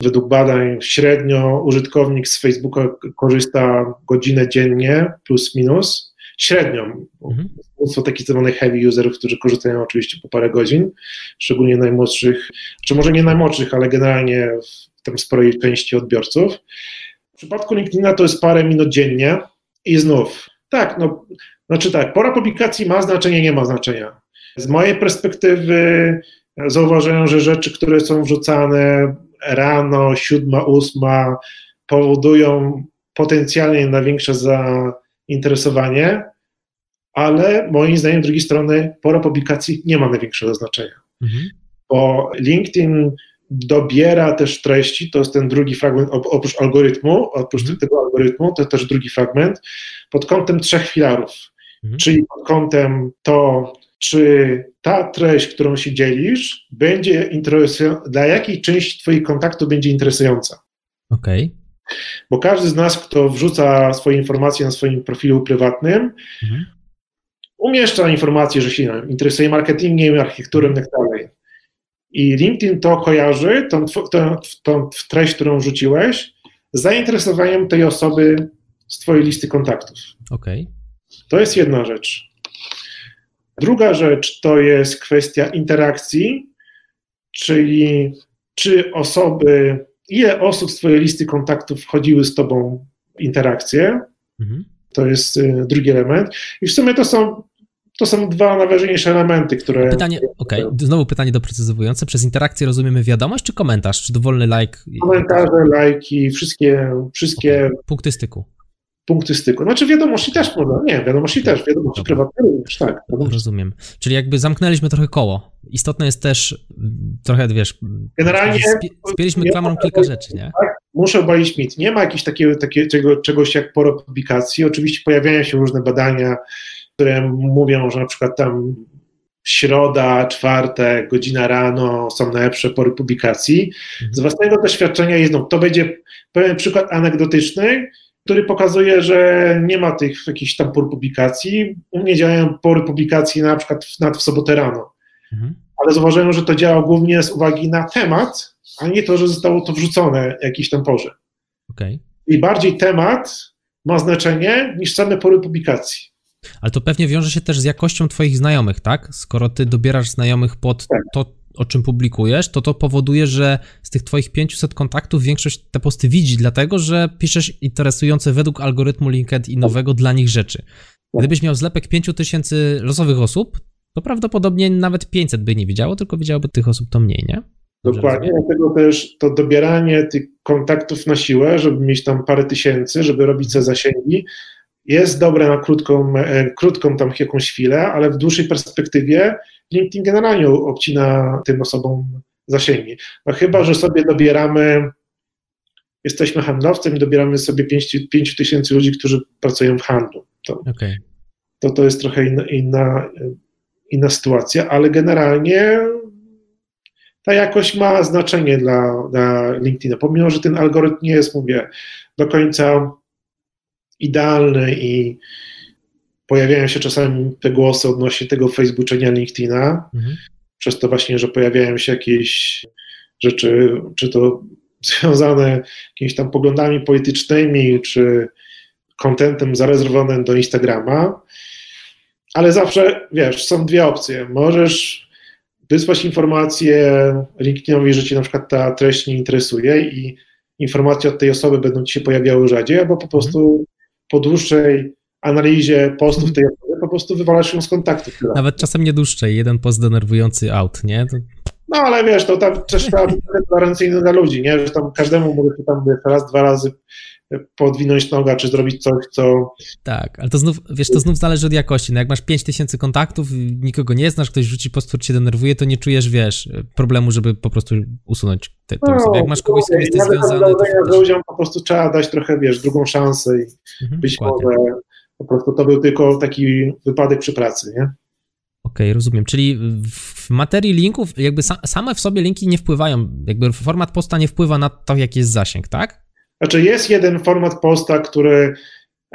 według badań średnio użytkownik z Facebooka korzysta godzinę dziennie, plus minus. Średnio. Mhm. Mnóstwo takich zwanych heavy userów, którzy korzystają oczywiście po parę godzin, szczególnie najmłodszych, czy może nie najmłodszych, ale generalnie w tam sporej części odbiorców. W przypadku LinkedIna to jest parę minut dziennie i znów, tak, no, znaczy tak, pora publikacji ma znaczenie, nie ma znaczenia. Z mojej perspektywy zauważają, że rzeczy, które są wrzucane rano, siódma, ósma, powodują potencjalnie największe zainteresowanie, ale moim zdaniem, z drugiej strony, pora publikacji nie ma największego znaczenia. Mhm. Bo LinkedIn dobiera też treści, to jest ten drugi fragment, oprócz algorytmu, oprócz mhm. tego algorytmu, to jest też drugi fragment, pod kątem trzech filarów, mhm. czyli pod kątem to, czy ta treść, którą się dzielisz, będzie interesująca, dla jakiej części Twoich kontaktów będzie interesująca. Okej. Okay. Bo każdy z nas, kto wrzuca swoje informacje na swoim profilu prywatnym, mhm. umieszcza informacje, że się interesuje marketingiem, architekturą. I LinkedIn to kojarzy, tą, tą, tą treść, którą rzuciłeś, z zainteresowaniem tej osoby z Twojej listy kontaktów. Okej. Okay. To jest jedna rzecz. Druga rzecz to jest kwestia interakcji, czyli czy osoby, ile osób z Twojej listy kontaktów wchodziły z Tobą w interakcję. Mhm. To jest y, drugi element. I w sumie to są to są dwa najważniejsze elementy, które. Pytanie, okej, okay. znowu pytanie doprecyzowujące. Przez interakcję rozumiemy wiadomość czy komentarz, czy dowolny like? Komentarze, lajki, wszystkie. wszystkie okay. Punkty styku. Punkty styku. Znaczy wiadomości też można, nie, wiadomości też, wiadomości Dobra. prywatne również, tak. Wiadomości. Rozumiem. Czyli jakby zamknęliśmy trochę koło. Istotne jest też trochę, wiesz, generalnie spieliśmy klamrą kilka rzeczy, nie? Tak, muszę obalić mit. Nie ma jakiegoś takiego, takiego czegoś jak poro publikacji. Oczywiście pojawiają się różne badania, które mówią, że na przykład tam środa, czwartek, godzina rano są najlepsze pory publikacji. Mhm. Z własnego doświadczenia jest, no, to będzie pewien przykład anegdotyczny, który pokazuje, że nie ma tych jakichś tam por publikacji. U mnie działają pory publikacji na przykład nawet w sobotę rano. Mhm. Ale zauważyłem, że to działa głównie z uwagi na temat, a nie to, że zostało to wrzucone w jakiś tam porze. Okay. I bardziej temat ma znaczenie niż same pory publikacji. Ale to pewnie wiąże się też z jakością Twoich znajomych, tak? Skoro Ty dobierasz znajomych pod tak. to, o czym publikujesz, to to powoduje, że z tych Twoich 500 kontaktów większość te posty widzi, dlatego że piszesz interesujące według algorytmu LinkedInowego dla nich rzeczy. Gdybyś miał zlepek 5000 losowych osób, to prawdopodobnie nawet 500 by nie widziało, tylko widziałoby tych osób to mniej, nie? Dokładnie, dlatego też to dobieranie tych kontaktów na siłę, żeby mieć tam parę tysięcy, żeby robić te zasięgi, jest dobre na krótką, e, krótką tam jakąś chwilę, ale w dłuższej perspektywie LinkedIn generalnie obcina tym osobom zasięgi. No chyba, że sobie dobieramy, jesteśmy handlowcem i dobieramy sobie 5 tysięcy ludzi, którzy pracują w handlu. To, okay. to, to jest trochę inna, inna, inna sytuacja, ale generalnie ta jakość ma znaczenie dla, dla LinkedIna, pomimo, że ten algorytm nie jest, mówię, do końca idealny i pojawiają się czasami te głosy odnośnie tego Facebooczenia LinkedIna, mhm. przez to właśnie, że pojawiają się jakieś rzeczy, czy to związane jakimiś tam poglądami politycznymi, czy kontentem zarezerwowanym do Instagrama, ale zawsze, wiesz, są dwie opcje. Możesz wysłać informację LinkedInowi, że ci na przykład ta treść nie interesuje i informacje od tej osoby będą ci się pojawiały rzadziej, albo po mhm. prostu dłuższej analizie postów tej osoby po prostu wywalasz ją z kontaktu. Nawet czasem nie dłuższej, jeden post denerwujący out, nie? To... No ale wiesz, to tam też trzeba być tolerancyjny dla ludzi, nie? Że tam każdemu mogę się tam raz, dwa razy podwinąć noga, czy zrobić coś, co... Tak, ale to znów, wiesz, to znów zależy od jakości. No jak masz 5000 kontaktów, nikogo nie znasz, ktoś rzuci post, który cię denerwuje, to nie czujesz, wiesz, problemu, żeby po prostu usunąć tę no, osobę. Jak masz kogoś, z kim jesteś związany... To ludziom po prostu trzeba dać trochę, wiesz, drugą szansę i mhm, być dokładnie. może po prostu to był tylko taki wypadek przy pracy, nie? Okej, okay, rozumiem. Czyli w materii linków, jakby same w sobie linki nie wpływają, jakby format posta nie wpływa na to, jaki jest zasięg, tak? Znaczy jest jeden format posta, który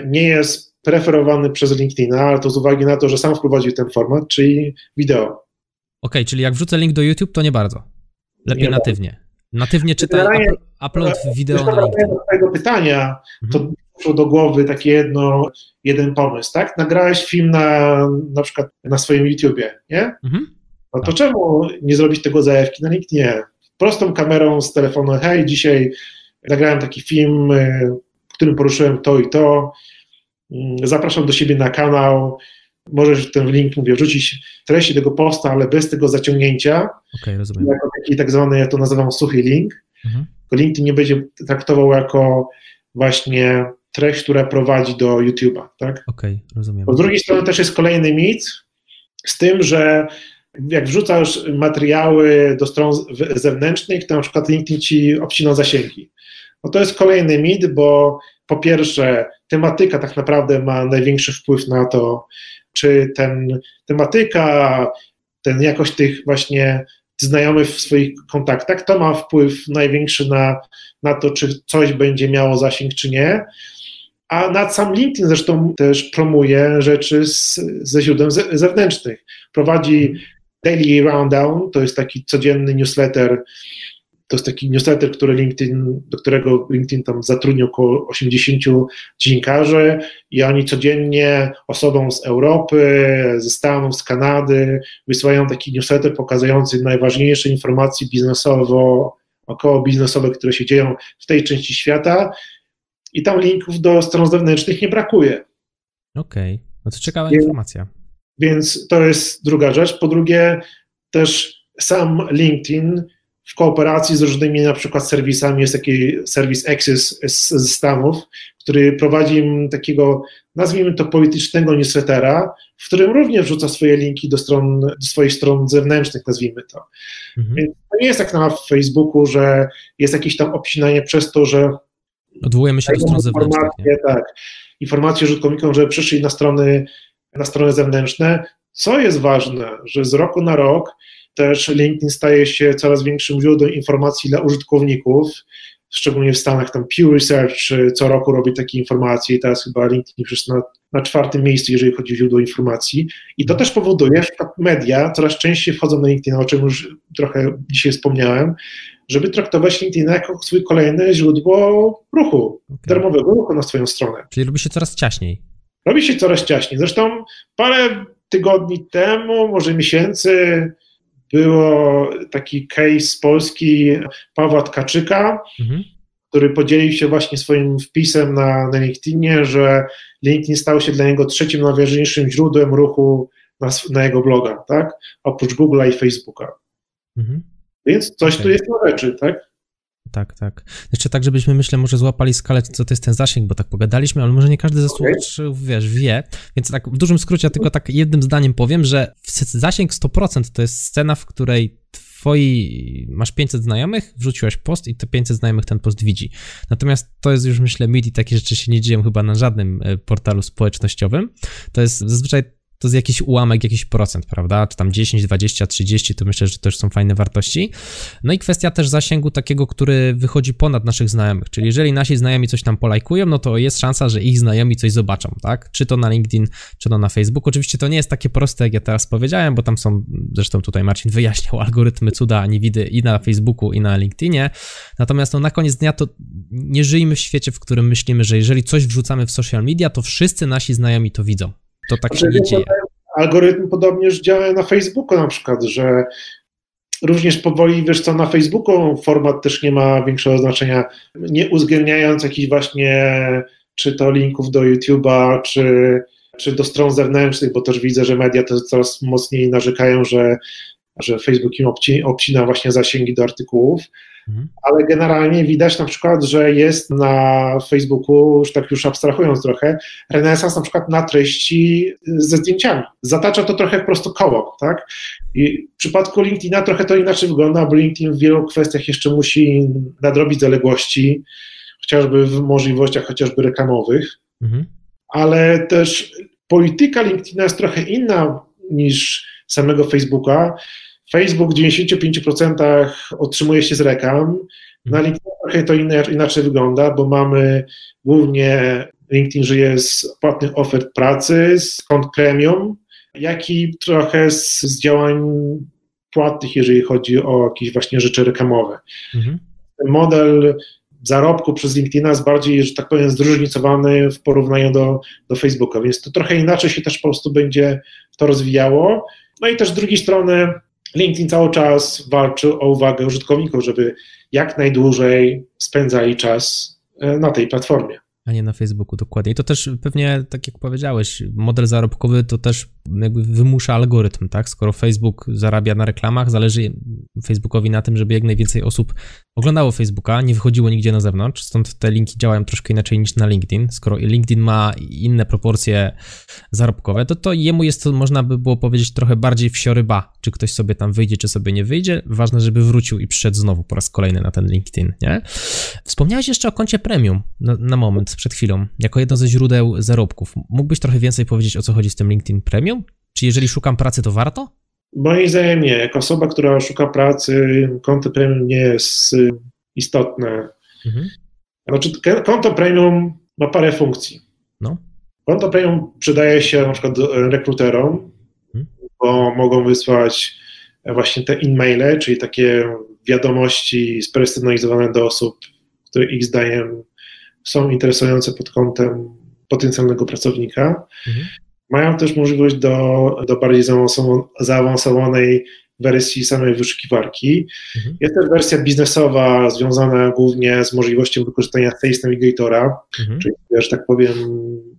nie jest preferowany przez LinkedIna, ale to z uwagi na to, że sam wprowadził ten format, czyli wideo. Okej, okay, czyli jak wrzucę link do YouTube, to nie bardzo. Lepiej nie natywnie. Natywnie czytaj up, upload wideo na LinkedIn. do tego pytania, to mhm. Przyszło do głowy taki jedno, jeden pomysł, tak? Nagrałeś film na, na przykład na swoim YouTubie, nie? Mhm. No to tak. czemu nie zrobić tego zajawki na LinkedInie? Prostą kamerą z telefonu, hej, dzisiaj nagrałem taki film, y, w którym poruszyłem to i to. Mm, zapraszam do siebie na kanał. Możesz ten link, mówię, wrzucić treści tego posta, ale bez tego zaciągnięcia. Okay, rozumiem. Jako taki tak zwany, ja to nazywam suchy link. Mhm. LinkedIn nie będzie traktował jako właśnie treść, która prowadzi do YouTube'a, tak? Okej, okay, rozumiem. z drugiej strony też jest kolejny mit z tym, że jak wrzucasz materiały do stron zewnętrznych, to na przykład LinkedIn ci obcina zasięgi. No to jest kolejny mit, bo po pierwsze, tematyka tak naprawdę ma największy wpływ na to, czy ten tematyka, ten jakość tych właśnie znajomych w swoich kontaktach, to ma wpływ największy na, na to, czy coś będzie miało zasięg, czy nie. A nad sam LinkedIn zresztą też promuje rzeczy z, ze źródeł zewnętrznych. Prowadzi Daily Roundown, to jest taki codzienny newsletter. To jest taki newsletter, który LinkedIn, do którego LinkedIn tam zatrudnił około 80 dziennikarzy i oni codziennie osobom z Europy, ze Stanów, z Kanady wysyłają taki newsletter pokazujący najważniejsze informacje biznesowo, około biznesowe, które się dzieją w tej części świata i tam linków do stron zewnętrznych nie brakuje. Okej, okay. no to ciekawa więc, informacja. Więc to jest druga rzecz. Po drugie, też sam LinkedIn w kooperacji z różnymi na przykład serwisami, jest taki serwis Access ze Stanów, który prowadzi takiego, nazwijmy to politycznego newslettera, w którym również wrzuca swoje linki do, stron, do swoich stron zewnętrznych, nazwijmy to. Mhm. Więc to nie jest tak na Facebooku, że jest jakieś tam obcinanie przez to, że Odwołujemy się do stron zewnętrznych. Tak, informacje użytkownikom, że przyszli na strony, na strony zewnętrzne. Co jest ważne, że z roku na rok też LinkedIn staje się coraz większym źródłem informacji dla użytkowników, szczególnie w Stanach, tam Pew Research co roku robi takie informacje i teraz chyba LinkedIn już na, na czwartym miejscu, jeżeli chodzi o źródło informacji. I to też powoduje, że media coraz częściej wchodzą na LinkedIn, o czym już trochę dzisiaj wspomniałem, żeby traktować LinkedIn jako swój kolejne źródło ruchu, okay. darmowego ruchu na swoją stronę. Czyli robi się coraz ciaśniej. Robi się coraz ciaśniej. Zresztą parę tygodni temu, może miesięcy, było taki case z Polski Pawła Tkaczyka, mhm. który podzielił się właśnie swoim wpisem na, na LinkedInie, że LinkedIn stał się dla niego trzecim najważniejszym źródłem ruchu na, na jego bloga, tak? Oprócz Google'a i Facebooka. Mhm. Więc coś okay. tu jest na rzeczy, tak? tak, tak. Jeszcze tak, żebyśmy, myślę, może złapali skalę, co to jest ten zasięg, bo tak pogadaliśmy, ale może nie każdy ze słuchaczy, wiesz, wie. Więc tak w dużym skrócie, tylko tak jednym zdaniem powiem, że zasięg 100% to jest scena, w której twoi, masz 500 znajomych, wrzuciłeś post i te 500 znajomych ten post widzi. Natomiast to jest już, myślę, mit i takie rzeczy się nie dzieją chyba na żadnym e, portalu społecznościowym. To jest zazwyczaj to jest jakiś ułamek, jakiś procent, prawda? Czy tam 10, 20, 30, to myślę, że też są fajne wartości. No i kwestia też zasięgu takiego, który wychodzi ponad naszych znajomych, czyli jeżeli nasi znajomi coś tam polajkują, no to jest szansa, że ich znajomi coś zobaczą, tak? Czy to na LinkedIn, czy to na Facebook. Oczywiście to nie jest takie proste, jak ja teraz powiedziałem, bo tam są, zresztą tutaj Marcin wyjaśniał algorytmy cuda, nie widy i na Facebooku, i na LinkedInie. Natomiast no, na koniec dnia to nie żyjmy w świecie, w którym myślimy, że jeżeli coś wrzucamy w social media, to wszyscy nasi znajomi to widzą. To tak się nie dzieje. Algorytm podobnież działa na Facebooku na przykład, że również powoli, wiesz co, na Facebooku format też nie ma większego znaczenia, nie uwzględniając jakichś właśnie czy to linków do YouTube'a, czy, czy do stron zewnętrznych, bo też widzę, że media to coraz mocniej narzekają, że, że Facebook im obcina właśnie zasięgi do artykułów. Mhm. Ale generalnie widać na przykład, że jest na Facebooku, już tak już abstrahując trochę, renesans na przykład na treści ze zdjęciami. Zatacza to trochę prosto koło, tak? I w przypadku LinkedIna trochę to inaczej wygląda, bo LinkedIn w wielu kwestiach jeszcze musi nadrobić zaległości, chociażby w możliwościach chociażby reklamowych, mhm. ale też polityka LinkedIna jest trochę inna niż samego Facebooka. Facebook w 95% otrzymuje się z reklam. Na mhm. LinkedIn trochę to inaczej wygląda, bo mamy głównie LinkedIn żyje z płatnych ofert pracy, z kont premium, jak i trochę z, z działań płatnych, jeżeli chodzi o jakieś właśnie rzeczy reklamowe. Mhm. Model zarobku przez LinkedIna jest bardziej, że tak powiem, zróżnicowany w porównaniu do, do Facebooka, więc to trochę inaczej się też po prostu będzie to rozwijało. No i też z drugiej strony LinkedIn cały czas walczy o uwagę użytkowników, żeby jak najdłużej spędzali czas e, na tej platformie a nie na Facebooku, dokładnie. I to też pewnie, tak jak powiedziałeś, model zarobkowy to też jakby wymusza algorytm, tak? Skoro Facebook zarabia na reklamach, zależy Facebookowi na tym, żeby jak najwięcej osób oglądało Facebooka, nie wychodziło nigdzie na zewnątrz, stąd te linki działają troszkę inaczej niż na LinkedIn. Skoro LinkedIn ma inne proporcje zarobkowe, to to jemu jest, można by było powiedzieć, trochę bardziej wsioryba, czy ktoś sobie tam wyjdzie, czy sobie nie wyjdzie. Ważne, żeby wrócił i przyszedł znowu po raz kolejny na ten LinkedIn, nie? Wspomniałeś jeszcze o koncie premium na, na moment, przed chwilą, jako jedno ze źródeł zarobków. Mógłbyś trochę więcej powiedzieć, o co chodzi z tym LinkedIn Premium? Czy jeżeli szukam pracy, to warto? Moim zdaniem nie. Jako osoba, która szuka pracy, konto premium nie jest y, istotne. Mhm. Znaczy, konto premium ma parę funkcji. No. Konto premium przydaje się na przykład rekruterom, mhm. bo mogą wysłać właśnie te e-maile, czyli takie wiadomości spersonalizowane do osób, które ich zdaniem są interesujące pod kątem potencjalnego pracownika. Mhm. Mają też możliwość do, do bardziej zaawansowanej wersji samej wyszukiwarki. Mhm. Jest też wersja biznesowa związana głównie z możliwością wykorzystania Sales Navigatora, mhm. czyli, że tak powiem,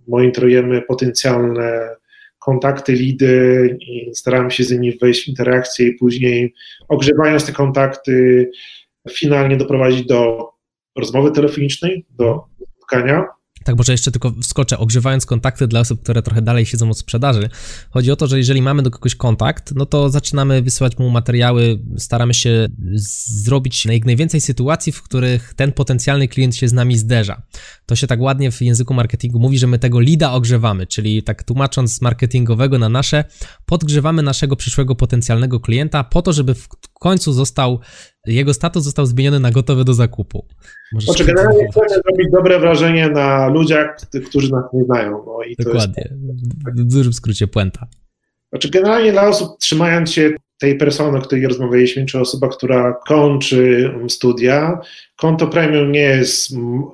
monitorujemy potencjalne kontakty, lidy i staramy się z nimi wejść w interakcję i później ogrzewając te kontakty finalnie doprowadzić do rozmowy telefonicznej, do spotkania. Tak, może jeszcze tylko wskoczę, ogrzewając kontakty dla osób, które trochę dalej siedzą od sprzedaży. Chodzi o to, że jeżeli mamy do kogoś kontakt, no to zaczynamy wysyłać mu materiały, staramy się zrobić jak najwięcej sytuacji, w których ten potencjalny klient się z nami zderza. To się tak ładnie w języku marketingu mówi, że my tego lida ogrzewamy, czyli tak tłumacząc z marketingowego na nasze, podgrzewamy naszego przyszłego potencjalnego klienta po to, żeby w końcu został jego status został zmieniony na gotowy do zakupu. Możesz znaczy, generalnie chcemy zrobić dobre wrażenie na ludziach, którzy nas nie znają. No i Dokładnie. Jest... W dużym skrócie puenta. Znaczy, generalnie dla osób trzymając się tej persony, o której rozmawialiśmy, czy osoba, która kończy studia, konto premium nie jest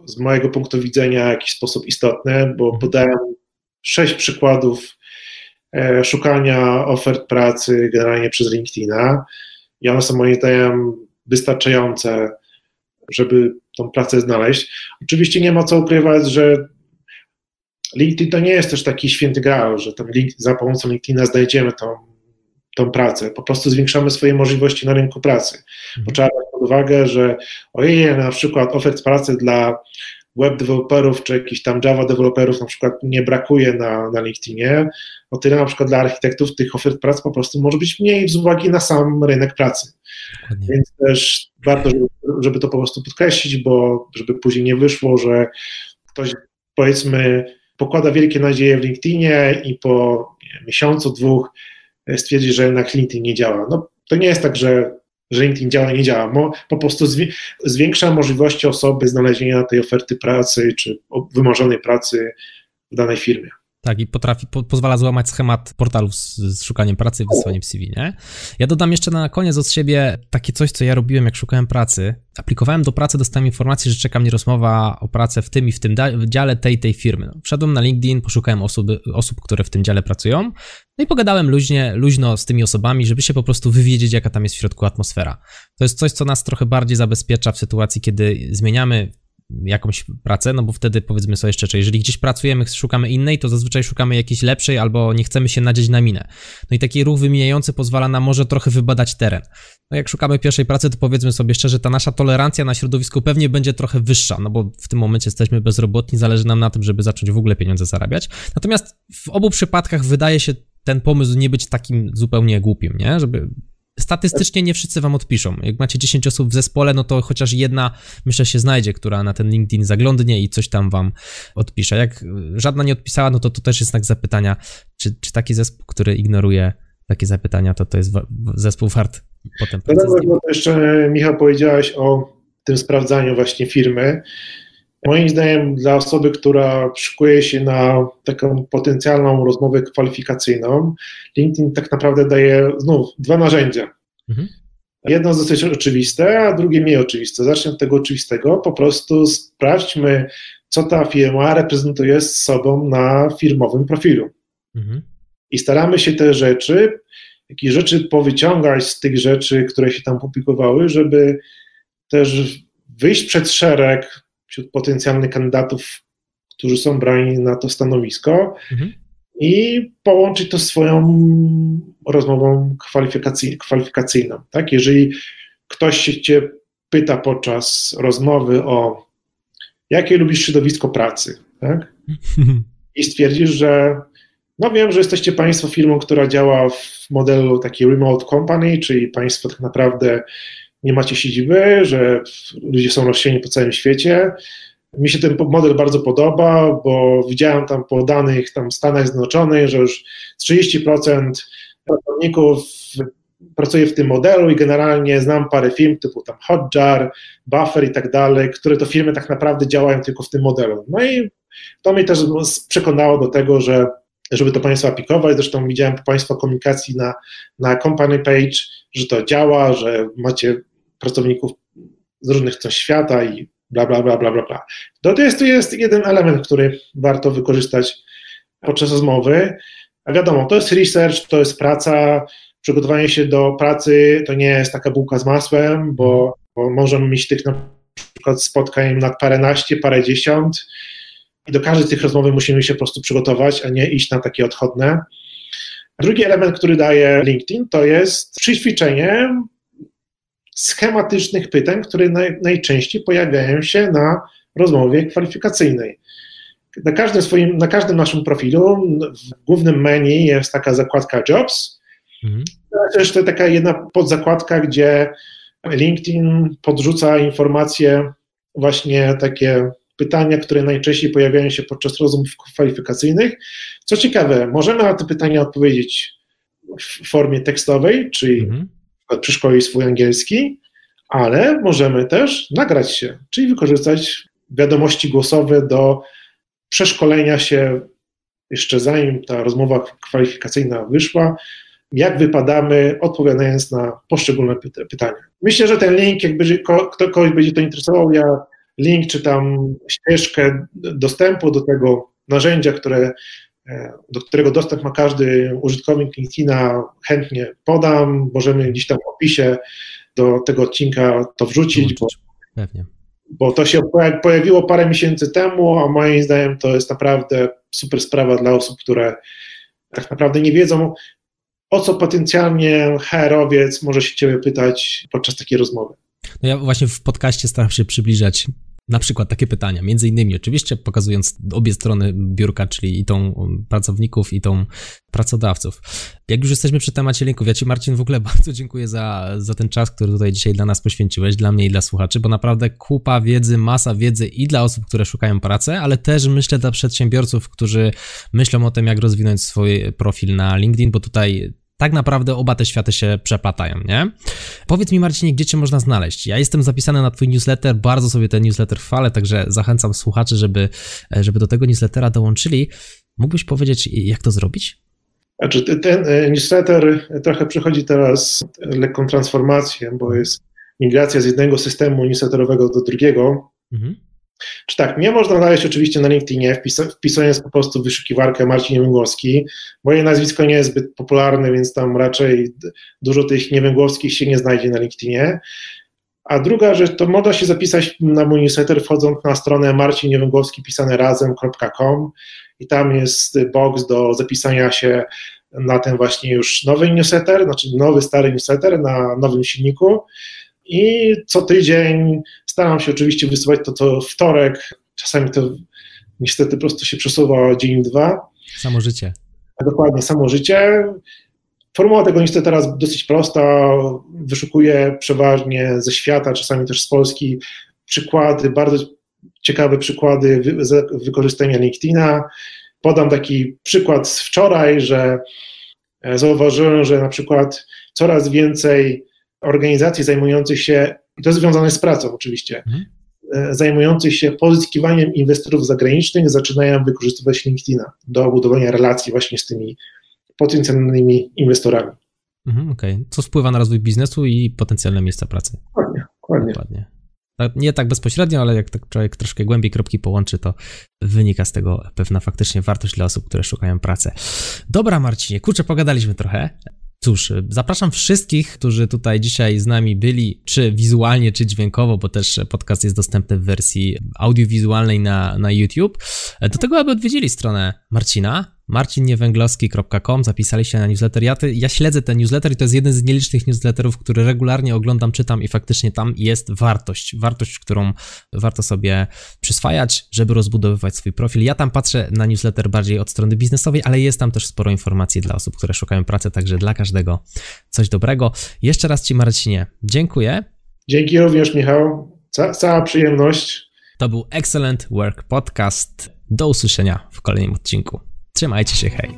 z mojego punktu widzenia w jakiś sposób istotne, bo mhm. podałem sześć przykładów e, szukania ofert pracy generalnie przez LinkedIna i one są moim zdaniem wystarczające, żeby tą pracę znaleźć. Oczywiście nie ma co ukrywać, że LinkedIn to nie jest też taki święty graal, że tam za pomocą LinkedIna znajdziemy tą, tą pracę. Po prostu zwiększamy swoje możliwości na rynku pracy. Mhm. Bo trzeba pod uwagę, że ojej, na przykład ofert pracy dla web deweloperów czy jakichś tam Java deweloperów na przykład nie brakuje na, na LinkedInie, o tyle na przykład dla architektów tych ofert pracy po prostu może być mniej z uwagi na sam rynek pracy. Dokładnie. Więc też warto, żeby, żeby to po prostu podkreślić, bo żeby później nie wyszło, że ktoś powiedzmy pokłada wielkie nadzieje w LinkedInie i po miesiącu, dwóch stwierdzi, że jednak LinkedIn nie działa. No, to nie jest tak, że, że LinkedIn działa, nie działa. Po prostu zwiększa możliwości osoby znalezienia tej oferty pracy czy wymarzonej pracy w danej firmie. Tak, i potrafi, po, pozwala złamać schemat portalów z, z szukaniem pracy wysłaniem CV, nie? Ja dodam jeszcze na koniec od siebie takie coś, co ja robiłem, jak szukałem pracy. Aplikowałem do pracy, dostałem informację, że czeka mnie rozmowa o pracę w tym i w tym dziale tej tej firmy. No, wszedłem na LinkedIn, poszukałem osób, osób, które w tym dziale pracują, no i pogadałem luźnie, luźno z tymi osobami, żeby się po prostu wywiedzieć, jaka tam jest w środku atmosfera. To jest coś, co nas trochę bardziej zabezpiecza w sytuacji, kiedy zmieniamy jakąś pracę, no bo wtedy powiedzmy sobie szczerze, jeżeli gdzieś pracujemy, szukamy innej, to zazwyczaj szukamy jakiejś lepszej albo nie chcemy się nadzieć na minę. No i taki ruch wymieniający pozwala nam może trochę wybadać teren. No jak szukamy pierwszej pracy, to powiedzmy sobie szczerze, ta nasza tolerancja na środowisku pewnie będzie trochę wyższa, no bo w tym momencie jesteśmy bezrobotni, zależy nam na tym, żeby zacząć w ogóle pieniądze zarabiać. Natomiast w obu przypadkach wydaje się ten pomysł nie być takim zupełnie głupim, nie? Żeby statystycznie nie wszyscy wam odpiszą. Jak macie 10 osób w zespole, no to chociaż jedna, myślę, się znajdzie, która na ten LinkedIn zaglądnie i coś tam wam odpisze. Jak żadna nie odpisała, no to to też jest znak zapytania, czy, czy taki zespół, który ignoruje takie zapytania, to to jest zespół wart potem. No, no, jeszcze, Michał, powiedziałeś o tym sprawdzaniu właśnie firmy. Moim zdaniem dla osoby, która szykuje się na taką potencjalną rozmowę kwalifikacyjną, LinkedIn tak naprawdę daje znów dwa narzędzia. Mhm. Jedno jest dosyć oczywiste, a drugie mniej oczywiste. Zacznę od tego oczywistego. Po prostu sprawdźmy, co ta firma reprezentuje z sobą na firmowym profilu. Mhm. I staramy się te rzeczy, jakieś rzeczy powyciągać z tych rzeczy, które się tam publikowały, żeby też wyjść przed szereg wśród potencjalnych kandydatów, którzy są brani na to stanowisko mhm. i połączyć to z swoją rozmową kwalifikacy, kwalifikacyjną. Tak? Jeżeli ktoś się cię pyta podczas rozmowy o jakie lubisz środowisko pracy, tak? I stwierdzisz, że no wiem, że jesteście Państwo firmą, która działa w modelu takiej remote company, czyli Państwo tak naprawdę nie macie siedziby, że ludzie są rozsiani po całym świecie. Mi się ten model bardzo podoba, bo widziałem tam po danych tam Stanach Zjednoczonych, że już 30% pracowników pracuje w tym modelu i generalnie znam parę firm typu tam Hotjar, Buffer i tak dalej, które to firmy tak naprawdę działają tylko w tym modelu. No i to mnie też przekonało do tego, że żeby to Państwo aplikować, zresztą widziałem po Państwa komunikacji na, na company page, że to działa, że macie pracowników z różnych stron świata i bla, bla, bla, bla, bla, bla. To jest, to jest jeden element, który warto wykorzystać podczas rozmowy. A wiadomo, to jest research, to jest praca, przygotowanie się do pracy to nie jest taka bułka z masłem, bo, bo możemy mieć tych na przykład spotkań nad paręnaście, parędziesiąt i do każdej z tych rozmowy musimy się po prostu przygotować, a nie iść na takie odchodne. Drugi element, który daje LinkedIn, to jest przećwiczenie schematycznych pytań, które naj, najczęściej pojawiają się na rozmowie kwalifikacyjnej. Na każdym, swoim, na każdym naszym profilu w głównym menu jest taka zakładka Jobs. Mhm. Też to taka jedna podzakładka, gdzie LinkedIn podrzuca informacje, właśnie takie pytania, które najczęściej pojawiają się podczas rozmów kwalifikacyjnych. Co ciekawe, możemy na te pytania odpowiedzieć w formie tekstowej, czyli mhm przeszkolić swój angielski, ale możemy też nagrać się, czyli wykorzystać wiadomości głosowe do przeszkolenia się jeszcze zanim ta rozmowa kwalifikacyjna wyszła, jak wypadamy, odpowiadając na poszczególne pytania. Myślę, że ten link, jakby kto kogoś będzie to interesował, ja link czy tam ścieżkę dostępu do tego narzędzia, które do którego dostęp ma każdy użytkownik LinkedIna, chętnie podam. Możemy gdzieś tam w opisie do tego odcinka to wrzucić, bo, Pewnie. bo to się pojawiło parę miesięcy temu, a moim zdaniem to jest naprawdę super sprawa dla osób, które tak naprawdę nie wiedzą, o co potencjalnie HR-owiec może się Ciebie pytać podczas takiej rozmowy. No ja właśnie w podcaście staram się przybliżać na przykład takie pytania, między innymi oczywiście pokazując obie strony biurka, czyli i tą pracowników, i tą pracodawców. Jak już jesteśmy przy temacie linków, ja Ci Marcin w ogóle bardzo dziękuję za, za ten czas, który tutaj dzisiaj dla nas poświęciłeś, dla mnie i dla słuchaczy, bo naprawdę kupa wiedzy, masa wiedzy i dla osób, które szukają pracy, ale też myślę dla przedsiębiorców, którzy myślą o tym, jak rozwinąć swój profil na LinkedIn, bo tutaj tak naprawdę oba te światy się przeplatają, nie? Powiedz mi, Marcinie, gdzie cię można znaleźć? Ja jestem zapisany na twój newsletter, bardzo sobie ten newsletter chwalę, także zachęcam słuchaczy, żeby, żeby do tego newslettera dołączyli. Mógłbyś powiedzieć, jak to zrobić? Znaczy, ten e, newsletter trochę przechodzi teraz lekką transformację, bo jest migracja z jednego systemu newsletterowego do drugiego. Mhm. Czy tak, mnie można znaleźć oczywiście na LinkedInie, wpisując po prostu wyszukiwarkę Marcin Niewęgłowski. Moje nazwisko nie jest zbyt popularne, więc tam raczej dużo tych Niewęgłowskich się nie znajdzie na LinkedInie. A druga rzecz, to można się zapisać na mój newsletter wchodząc na stronę marcinniewęgłowski pisane i tam jest box do zapisania się na ten właśnie już nowy newsletter, znaczy nowy, stary newsletter na nowym silniku i co tydzień staram się oczywiście wysyłać to co wtorek, czasami to niestety po prostu się przesuwa dzień, dwa. Samo życie. Dokładnie, samo życie. Formuła tego niestety teraz dosyć prosta, wyszukuję przeważnie ze świata, czasami też z Polski przykłady, bardzo ciekawe przykłady wy, wykorzystania LinkedIna. Podam taki przykład z wczoraj, że e, zauważyłem, że na przykład coraz więcej organizacji zajmujących się, i to jest związane z pracą oczywiście, mhm. E, zajmujących się pozyskiwaniem inwestorów zagranicznych zaczynają wykorzystywać LinkedIna do budowania relacji właśnie z tymi potencjalnymi inwestorami. Mhm, Okej, okay. co wpływa na rozwój biznesu i potencjalne miejsca pracy. Dokładnie, dokładnie. dokładnie. Nie tak bezpośrednio, ale jak tak człowiek troszkę głębiej kropki połączy, to wynika z tego pewna faktycznie wartość dla osób, które szukają pracy. Dobra, Marcinie, kurczę, pogadaliśmy trochę. Cóż, zapraszam wszystkich, którzy tutaj dzisiaj z nami byli, czy wizualnie, czy dźwiękowo, bo też podcast jest dostępny w wersji audiowizualnej na, na YouTube, do tego, aby odwiedzili stronę Marcina, marcinniewęglowski.com, zapisali się na newsletter. Ja, te, ja śledzę ten newsletter i to jest jeden z nielicznych newsletterów, który regularnie oglądam, czytam i faktycznie tam jest wartość. Wartość, którą warto sobie przyswajać, żeby rozbudowywać swój profil. Ja tam patrzę na newsletter bardziej od strony biznesowej, ale jest tam też sporo informacji dla osób, które szukają pracy, także dla każdego coś dobrego. Jeszcze raz Ci, Marcinie, dziękuję. Dzięki również, Michał. Ca cała przyjemność. To był Excellent Work Podcast. Do usłyszenia w kolejnym odcinku. Trzymajcie się, hej!